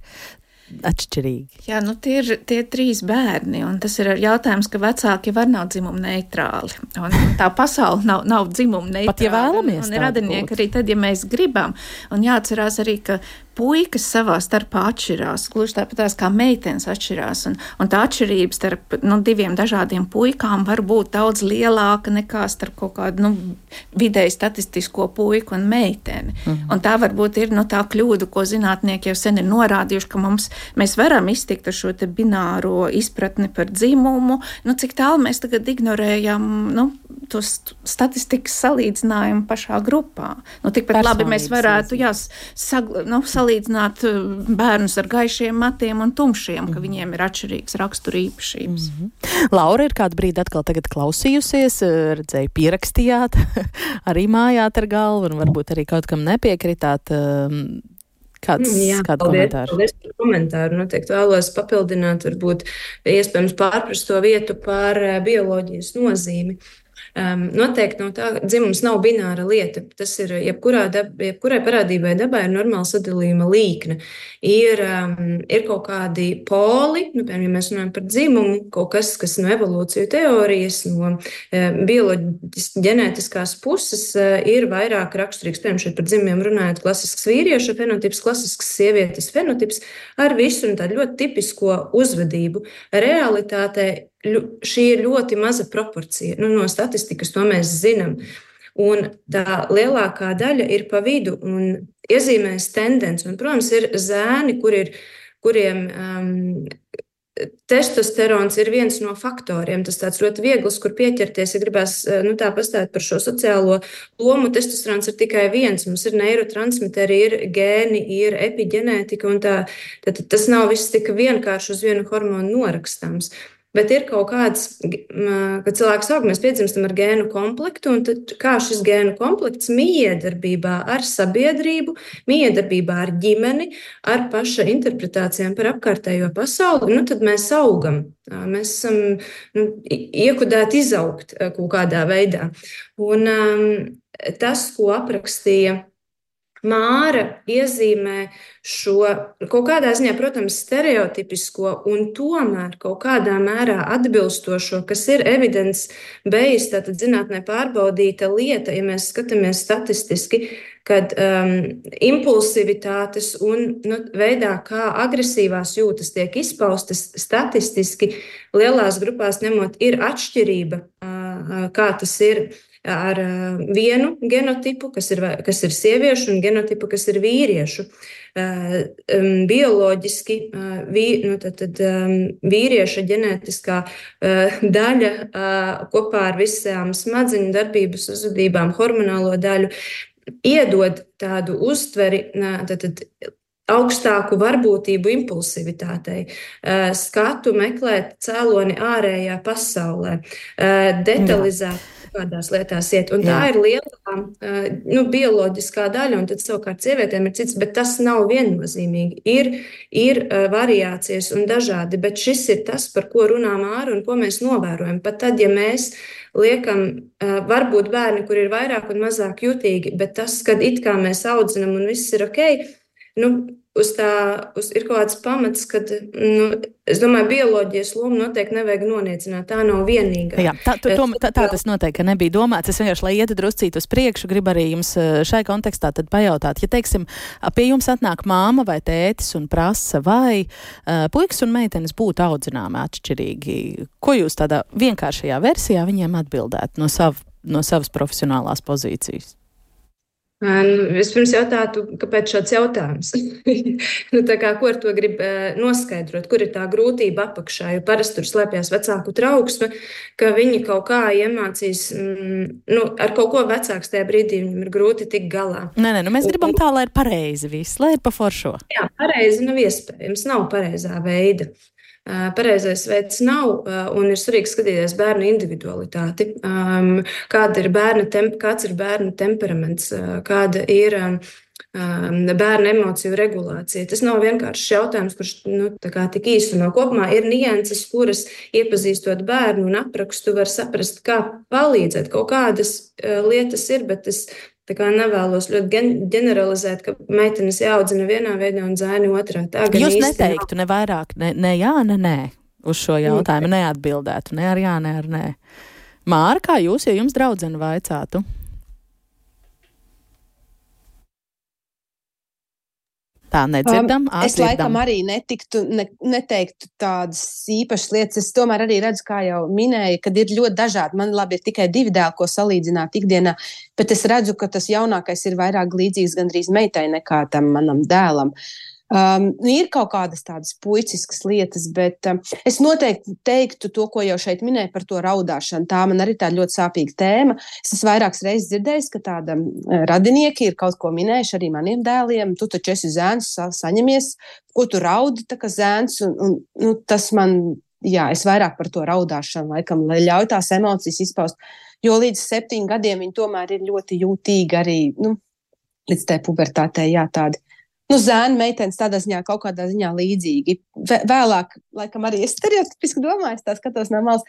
atšķirīgi. Jā, nu tie ir tie trīs bērni, un tas ir jautājums, ka vecāki var nav dzimumu neitrāli. Un, tā pasaule nav, nav dzimumu neitrāla. Pat ja vēlamies. Un, un radinieki arī tad, ja mēs gribam. Un jāatcerās arī, ka puikas savā starpā atšķirās. Gluži tāpat kā meitenes atšķirās. Un, un tā atšķirība starp nu, diviem dažādiem puikām var būt daudz lielāka nekā starp kaut kādu nu, vidēji statistisko puiku un meiteni. Mm -hmm. Un tā varbūt ir nu, tā kļūda, ko zinātnieki jau sen ir norādījuši, ka mums, mēs varam iztikt ar šo bināro izpratni par dzimumu. Nu, cik tālu mēs tagad ignorējam nu, tos statistikas salīdzinājumu pašā grupā. Nu, tikpat labi mēs varētu jā, sag, nu, salīdzināt eh, bērnus ar gaišiem matiem un tumšiem, ka mhm. viņiem ir atšķirīgas rakstura īpašības. Mm -hmm. Laura ir kādu brīdi atkal klausījusies, eh, redzēju, pierakstījāt, arī mājāt ar galvu un varbūt arī kaut kam nepiekritāt. Ehm, kāds mm, Jā, kāds paldies, komentārs? Paldies par komentāru. Noteikti vēlos papildināt, varbūt iespējams pārprast to vietu par eh, bioloģijas nozīmi. Uh, Um, noteikti no tā dzimums nav bināra lieta. Tas ir jebkurā dab, jebkurai parādībai dabā ir normāla sadalījuma līkne. Ir, um, ir kaut kādi poli, nu, piemēram, ja mēs runājam par dzimumu, kaut kas, kas no evolūciju teorijas, no um, bioloģiskās, ģenētiskās puses uh, ir vairāk raksturīgs. Piemēram, šeit par dzimumiem runājot, klasisks vīrieša fenotips, klasisks sievietes fenotips ar visu un tādu ļoti tipisko uzvedību. Realitātē šī ir ļoti maza proporcija. Nu, no statistikas to mēs zinām. Un tā lielākā daļa ir pa vidu un iezīmēs tendenci. Un, protams, ir zēni, kur ir, kuriem um, testosterons ir viens no faktoriem. Tas tāds ļoti viegls, kur pieķerties, ja gribās uh, nu, tā pastāstīt par šo sociālo lomu. Testosterons ir tikai viens. Mums ir neurotransmiteri, ir gēni, ir epigenētika, un tā, tad tas nav viss tik vienkārši uz vienu hormonu norakstāms. Bet ir kaut kāds, kad cilvēks aug, mēs piedzimstam ar gēnu komplektu, un tad, kā šis gēnu komplekts miedarbībā ar sabiedrību, miedarbībā ar ģimeni, ar paša interpretācijām par apkārtējo pasauli, nu, tad mēs augam. Mēs esam nu, iekudēti izaugt kaut kādā veidā. Un um, tas, ko aprakstīja Māra iezīmē šo kaut kādā ziņā, protams, stereotipisko un tomēr kaut kādā mērā atbilstošo, kas ir evidence beigas, tātad zinātnē pārbaudīta lieta, ja mēs skatāmies statistiski, kad um, impulsivitātes un nu, veidā, kā agresīvās jūtas tiek izpaustas statistiski lielās grupās ņemot, ir atšķirība, uh, kā tas ir ar vienu genotipu, kas ir, kas ir sieviešu, un genotipu, kas ir vīriešu. Bioloģiski vī, nu, tad, tad, vīrieša ģenētiskā daļa kopā ar visām smadzeņu darbības uzvedībām, hormonālo daļu iedod tādu uztveri, tad, tad, augstāku varbūtību impulsivitātei, skatu meklēt cēloni ārējā pasaulē, detalizēt kādās lietās iet. Un Jā. tā ir lielā nu, bioloģiskā daļa, un tad savukārt sievietēm ir cits, bet tas nav viennozīmīgi. Ir, ir variācijas un dažādi, bet šis ir tas, par ko runā Māra un ko mēs novērojam. Pat tad, ja mēs liekam, varbūt bērni, kur ir vairāk un mazāk jutīgi, bet tas, kad it kā mēs audzinam un viss ir ok, nu, uz tā uz, ir kaut kāds pamats, ka, nu, es domāju, bioloģijas lomu noteikti nevajag noniecināt. Tā nav vienīgā. Jā, tā, tu, to, tā, tā tas noteikti nebija domāts. Es vienkārši, lai ietu druscīt uz priekšu, gribu arī jums eh, šai kontekstā pajautāt, ja, teiksim, pie jums atnāk māma vai tētis un prasa, vai uh, puikas un meitenes būtu audzināmi atšķirīgi, ko jūs tādā vienkāršajā versijā viņiem atbildētu no, sav, no savas profesionālās pozīcijas? Nu, vispirms jautātu, kāpēc šāds jautājums? nu, kā, ko ar to grib noskaidrot? Kur ir tā grūtība apakšā? Jo parasti tur slēpjas vecāku trauksme, ka viņi kaut kā iemācīs, mm, nu, ar kaut ko vecāks tajā brīdī viņam ir grūti tikt galā. Nē, nē, nu mēs gribam tā, lai ir pareizi viss, lai ir pa foršo. Jā, pareizi nav iespējams, nav pareizā veida. Pareizais veids nav, un ir svarīgi skatīties bērnu individualitāti. Kāda ir bērna, temp, kāds ir bērna temperaments, kāda ir bērna emociju regulācija. Tas nav vienkāršs jautājums, kurš nu, tik īstenībā kopumā ir nianses, kuras iepazīstot bērnu un aprakstu, var saprast, kā palīdzēt. Kaut kādas lietas ir, bet es Tā kā nevēlos ļoti generalizēt, ka meitenes jāaudzina vienā veidā un zēni otrā. Tā Jūs neteiktu ne vairāk, ne, ne jā, ne nē, uz šo jautājumu neatbildētu, ne ar jā, ne ar nē. Māra, kā jūs, ja jums draudzene vaicātu? Tā nedzirdam. Um, es laikam arī netiktu, ne, neteiktu tādas īpašas lietas. Es tomēr arī redzu, kā jau minēju, kad ir ļoti dažādi. Man labi ir tikai divi dēli, ko salīdzināt ikdienā, bet es redzu, ka tas jaunākais ir vairāk līdzīgs gandrīz meitai nekā tam manam dēlam. Uh, Um, nu, ir kaut kādas tādas puiciskas lietas, bet um, es noteikti teiktu to, ko jau šeit minēju par to raudāšanu. Tā man arī tā ļoti sāpīga tēma. Es esmu vairākas reizes dzirdējis, ka tāda radinieki ir kaut ko minējuši arī maniem dēliem. Tu taču esi zēns, sa saņemies, ko tu raudi, tā kā zēns. Un, un, nu, tas man, jā, es vairāk par to raudāšanu, laikam, lai ļauj tās emocijas izpaust. Jo līdz septiņiem gadiem viņi tomēr ir ļoti jūtīgi arī, nu, līdz tai pubertātei, jā, tādi nu, zēna meitenes tādā ziņā kaut kādā ziņā līdzīgi. Vēlāk, laikam, arī es stereotipiski domāju, tā skatos no malas,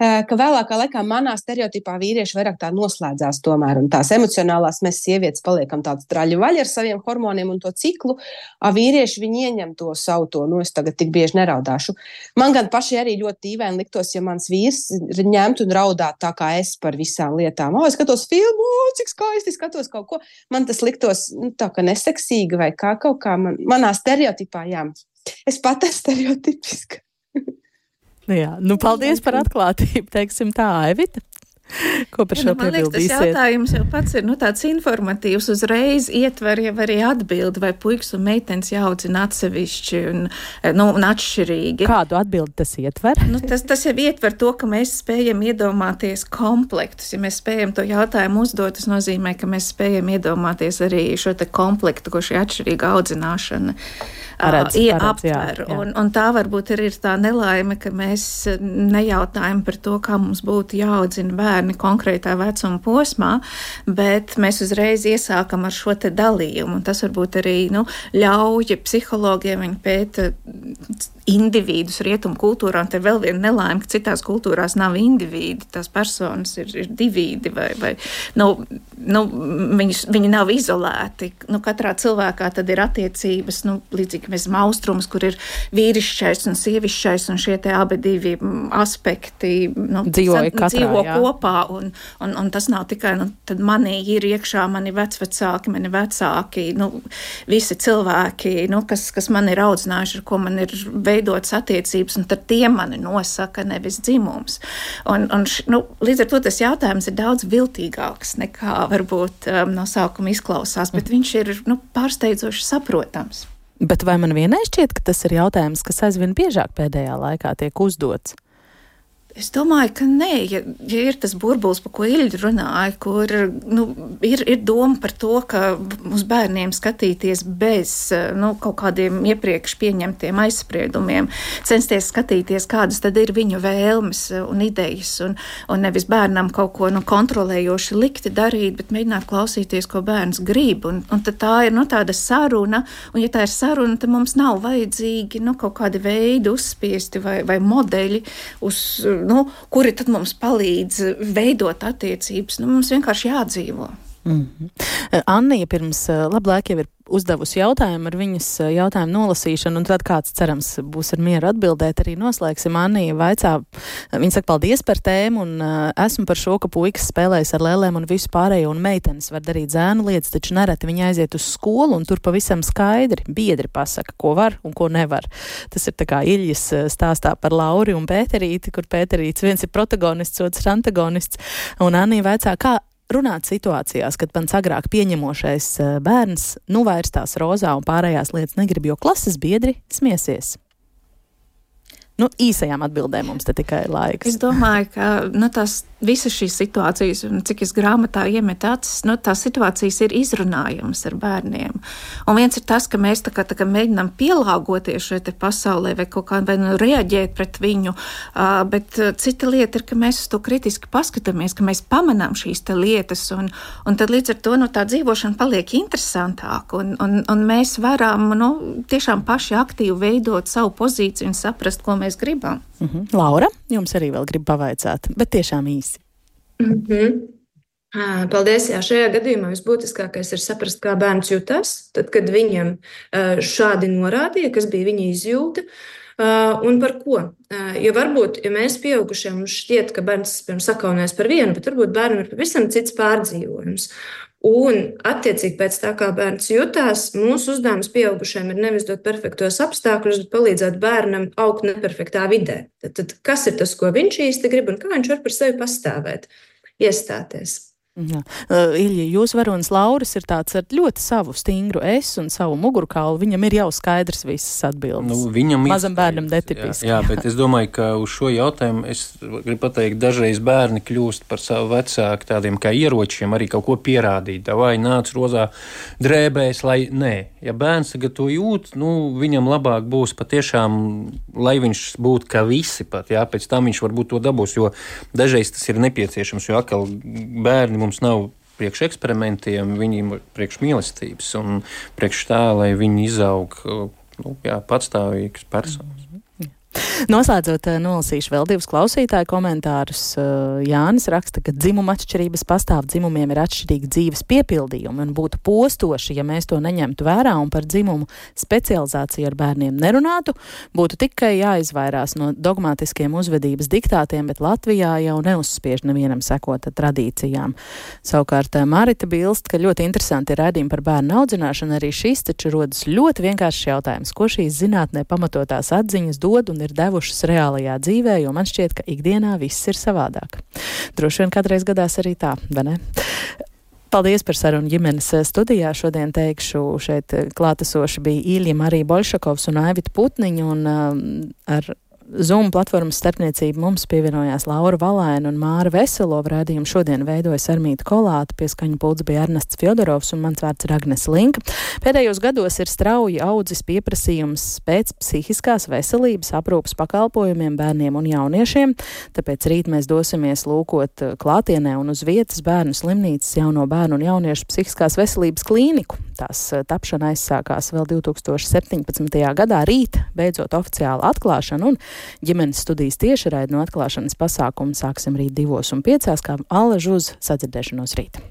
ka vēlākā laikā manā stereotipā vīrieši vairāk tā noslēdzās tomēr, un tās emocionālās mēs sievietes paliekam tāds traļu vaļi ar saviem hormoniem un to ciklu, a vīrieši viņi ieņem to savu to, nu es tagad tik bieži neraudāšu. Man gan paši arī ļoti dīvaini liktos, ja mans vīrs ņemtu un raudātu tā kā es par visām lietām. O, es skatos filmu, o, cik skaisti skatos kaut ko. Man tas liktos nu, tā kā neseksīgi vai kā kaut kā man, manā stereotipā, jā. Es pat esmu stereotipiska. Jā, nu, paldies par atklātību, teiksim tā, Evita. Ko par šo ja, nu, liekas, tas jautājums jau pats ir nu, tāds informatīvs. Uzreiz ietver jau arī atbildi, vai puikas un meitenes jāaudzina atsevišķi un, nu, un atšķirīgi. Kādu atbildi tas ietver? Nu, tas, tas jau ietver to, ka mēs spējam iedomāties komplektus. Ja mēs spējam to jautājumu uzdot, tas nozīmē, ka mēs spējam iedomāties arī šo komplektu, ko šī atšķirīga audzināšana paredz, aptver. Jā, jā. Un, un tā varbūt ir, ir tā nelaime, ka mēs nejautājam par to, kā mums būtu jāaudzina bērni konkrētā vecuma posmā, bet mēs uzreiz iesākam ar šo te dalījumu. Un tas varbūt arī nu, ļauj psihologiem viņi pēta individus rietumu kultūrā, un te vēl viena nelaime, ka citās kultūrās nav individi, tās personas ir, ir divīdi vai, vai nu, nu, viņi, viņi nav izolēti. Nu, katrā cilvēkā tad ir attiecības, nu, līdzīgi mēs maustrumus, kur ir vīrišķais un sievišķais, un šie abi divi aspekti nu, dzīvo, katrā, dzīvo kopā, un, un, un tas nav tikai, nu, manī ir iekšā mani vecvecāki, mani vecāki, nu, visi cilvēki, nu, kas, kas man ir audzinājuši, ar ko man ir veidotas attiecības, un tie mani nosaka, nevis dzimums. Un, un, nu, līdz ar to tas jautājums ir daudz viltīgāks nekā varbūt um, no sākuma izklausās, bet viņš ir nu, pārsteidzoši saprotams. Bet vai man vienai šķiet, ka tas ir jautājums, kas aizvien biežāk pēdējā laikā tiek uzdots? Es domāju, ka nē, ja, ja ir tas burbulis, par ko Ilģa runāja, kur nu, ir, ir doma par to, ka uz bērniem skatīties bez nu, kaut kādiem iepriekš pieņemtiem aizspriedumiem, censties skatīties, kādas tad ir viņu vēlmes un idejas, un, un nevis bērnam kaut ko nu, kontrolējoši likti darīt, bet mēģināt klausīties, ko bērns grib. Un, un tā ir nu, tāda saruna, un ja tā ir saruna, tad mums nav vajadzīgi nu, kaut kādi veidi uzspiesti vai, vai modeļi uz nu, kuri tad mums palīdz veidot attiecības. Nu, mums vienkārši jādzīvo. Mm -hmm. Anija pirms labu laiku jau ir uzdevusi jautājumu ar viņas eh, jautājumu nolasīšanu, un tad kāds, cerams, būs ar mieru atbildēt. Arī noslēgsim Anija vaicā. Viņa saka paldies par tēmu, un uh, esmu par šo, ka puikas spēlējas ar lēlēm un visu pārējo, un meitenes var darīt zēnu lietas, taču nereti viņi aiziet uz skolu, un tur pavisam skaidri biedri pasaka, ko var un ko nevar. Tas ir tā kā Iļas eh, stāstā par Lauri un Pēterīti, kur Pēterīts viens ir protagonists, otrs antagonists, un Anija vaicā, kā runāt situācijās, kad pats agrāk pieņemošais eh, bērns nu vairs tās rozā un pārējās lietas negrib, jo klases biedri smiesies? Nu, īsajām atbildēm mums te tikai ir laiks. Es domāju, ka nu, tās visas šīs situācijas, un cik es grāmatā iemetu acis, nu, tās situācijas ir izrunājamas ar bērniem. Un viens ir tas, ka mēs tā kā, tā kā mēģinām pielāgoties šai pasaulē vai kaut kā vai nu reaģēt pret viņu, uh, bet cita lieta ir, ka mēs uz to kritiski paskatāmies, ka mēs pamanām šīs lietas, un, un tad līdz ar to nu, tā dzīvošana paliek interesantāka, un, un, un mēs varam nu, tiešām paši aktīvi veidot savu pozīciju un saprast, ko mēs gribam. Mm -hmm. Laura, jums arī vēl grib pavaicāt, bet tiešām īsi. Mm -hmm. Paldies. Jā, šajā gadījumā visbūtiskākais ir saprast, kā bērns jutās, tad, kad viņam šādi norādīja, kas bija viņa izjūta. Un par ko? Jo varbūt, ja mēs pieaugušie mums šķiet, ka bērns pirms sakaunēs par vienu, bet varbūt bērnam ir pavisam cits pārdzīvojums. Un, attiecīgi, pēc tā kā bērns jutās, mūsu uzdevums pieaugušiem ir nevis dot perfektos apstākļus, bet palīdzēt bērnam augt neperfektā vidē. Tad, tad kas ir tas, ko viņš īsti grib un kā viņš var par sevi pastāvēt, iestāties? Jā. Uh, Ilija, jūs varonis Lauris ir tāds ar ļoti savu stingru es un savu mugurkaulu. Viņam ir jau skaidrs visas atbildes. Nu, viņam ir. Mazam bērnam netipiski. Jā, jā, bet es domāju, ka uz šo jautājumu es gribu pateikt, dažreiz bērni kļūst par savu vecāku tādiem kā ieročiem, arī kaut ko pierādīt. Vai nāc rozā drēbēs, lai nē. Ja bērns tagad to jūt, nu, viņam labāk būs patiešām, lai viņš būtu kā visi pat, jā, pēc tam viņš varbūt to dabūs, jo dažreiz tas ir nepieciešams, jo atkal bērni mums nav priekš eksperimentiem, viņiem ir priekš mīlestības un priekš tā, lai viņi izaug nu, jā, patstāvīgas personas. Noslēdzot, eh, nolasīšu vēl divus klausītāju komentārus. Eh, Jānis raksta, ka dzimuma atšķirības pastāv, dzimumiem ir atšķirīgi dzīves piepildījumi un būtu postoši, ja mēs to neņemtu vērā un par dzimumu specializāciju ar bērniem nerunātu. Būtu tikai jāizvairās no dogmatiskiem uzvedības diktātiem, bet Latvijā jau neuzspiež nevienam sekot tradīcijām. Savukārt eh, Marita bilst, ka ļoti interesanti ir redzījumi par bērnu audzināšanu. Arī šis taču rodas ļoti vienkāršs jautājums, ko šīs zinātnē pamatotās atziņas dod un ir devušas reālajā dzīvē, jo man šķiet, ka ikdienā viss ir savādāk. Droši vien kādreiz gadās arī tā, vai ne? Paldies par sarunu ģimenes studijā. Šodien teikšu, šeit klātesoši bija Īļa Marija Bolšakovs un Aivita Putniņa un um, ar Zoom platformas starpniecību mums pievienojās Laura Valaina un Māra Veselova rādījumu. Šodien veidojas Armīta Kolāta, pieskaņu pults bija Ernests Fjodorovs un mans vārds ir Agnes Linka. Pēdējos gados ir strauji audzis pieprasījums pēc psihiskās veselības aprūpas pakalpojumiem bērniem un jauniešiem, tāpēc rīt mēs dosimies lūkot klātienē un uz vietas bērnu slimnīcas jauno bērnu un jauniešu psihiskās veselības klīniku. Tās tapšana aizsākās vēl 2017. gadā. Rīt beidzot oficiāla atklāšana un Ģimenes studijas tiešraidi no atklāšanas pasākuma sāksim rīt divos un piecās, kā Alla Žuz sadzirdēšanos rīt.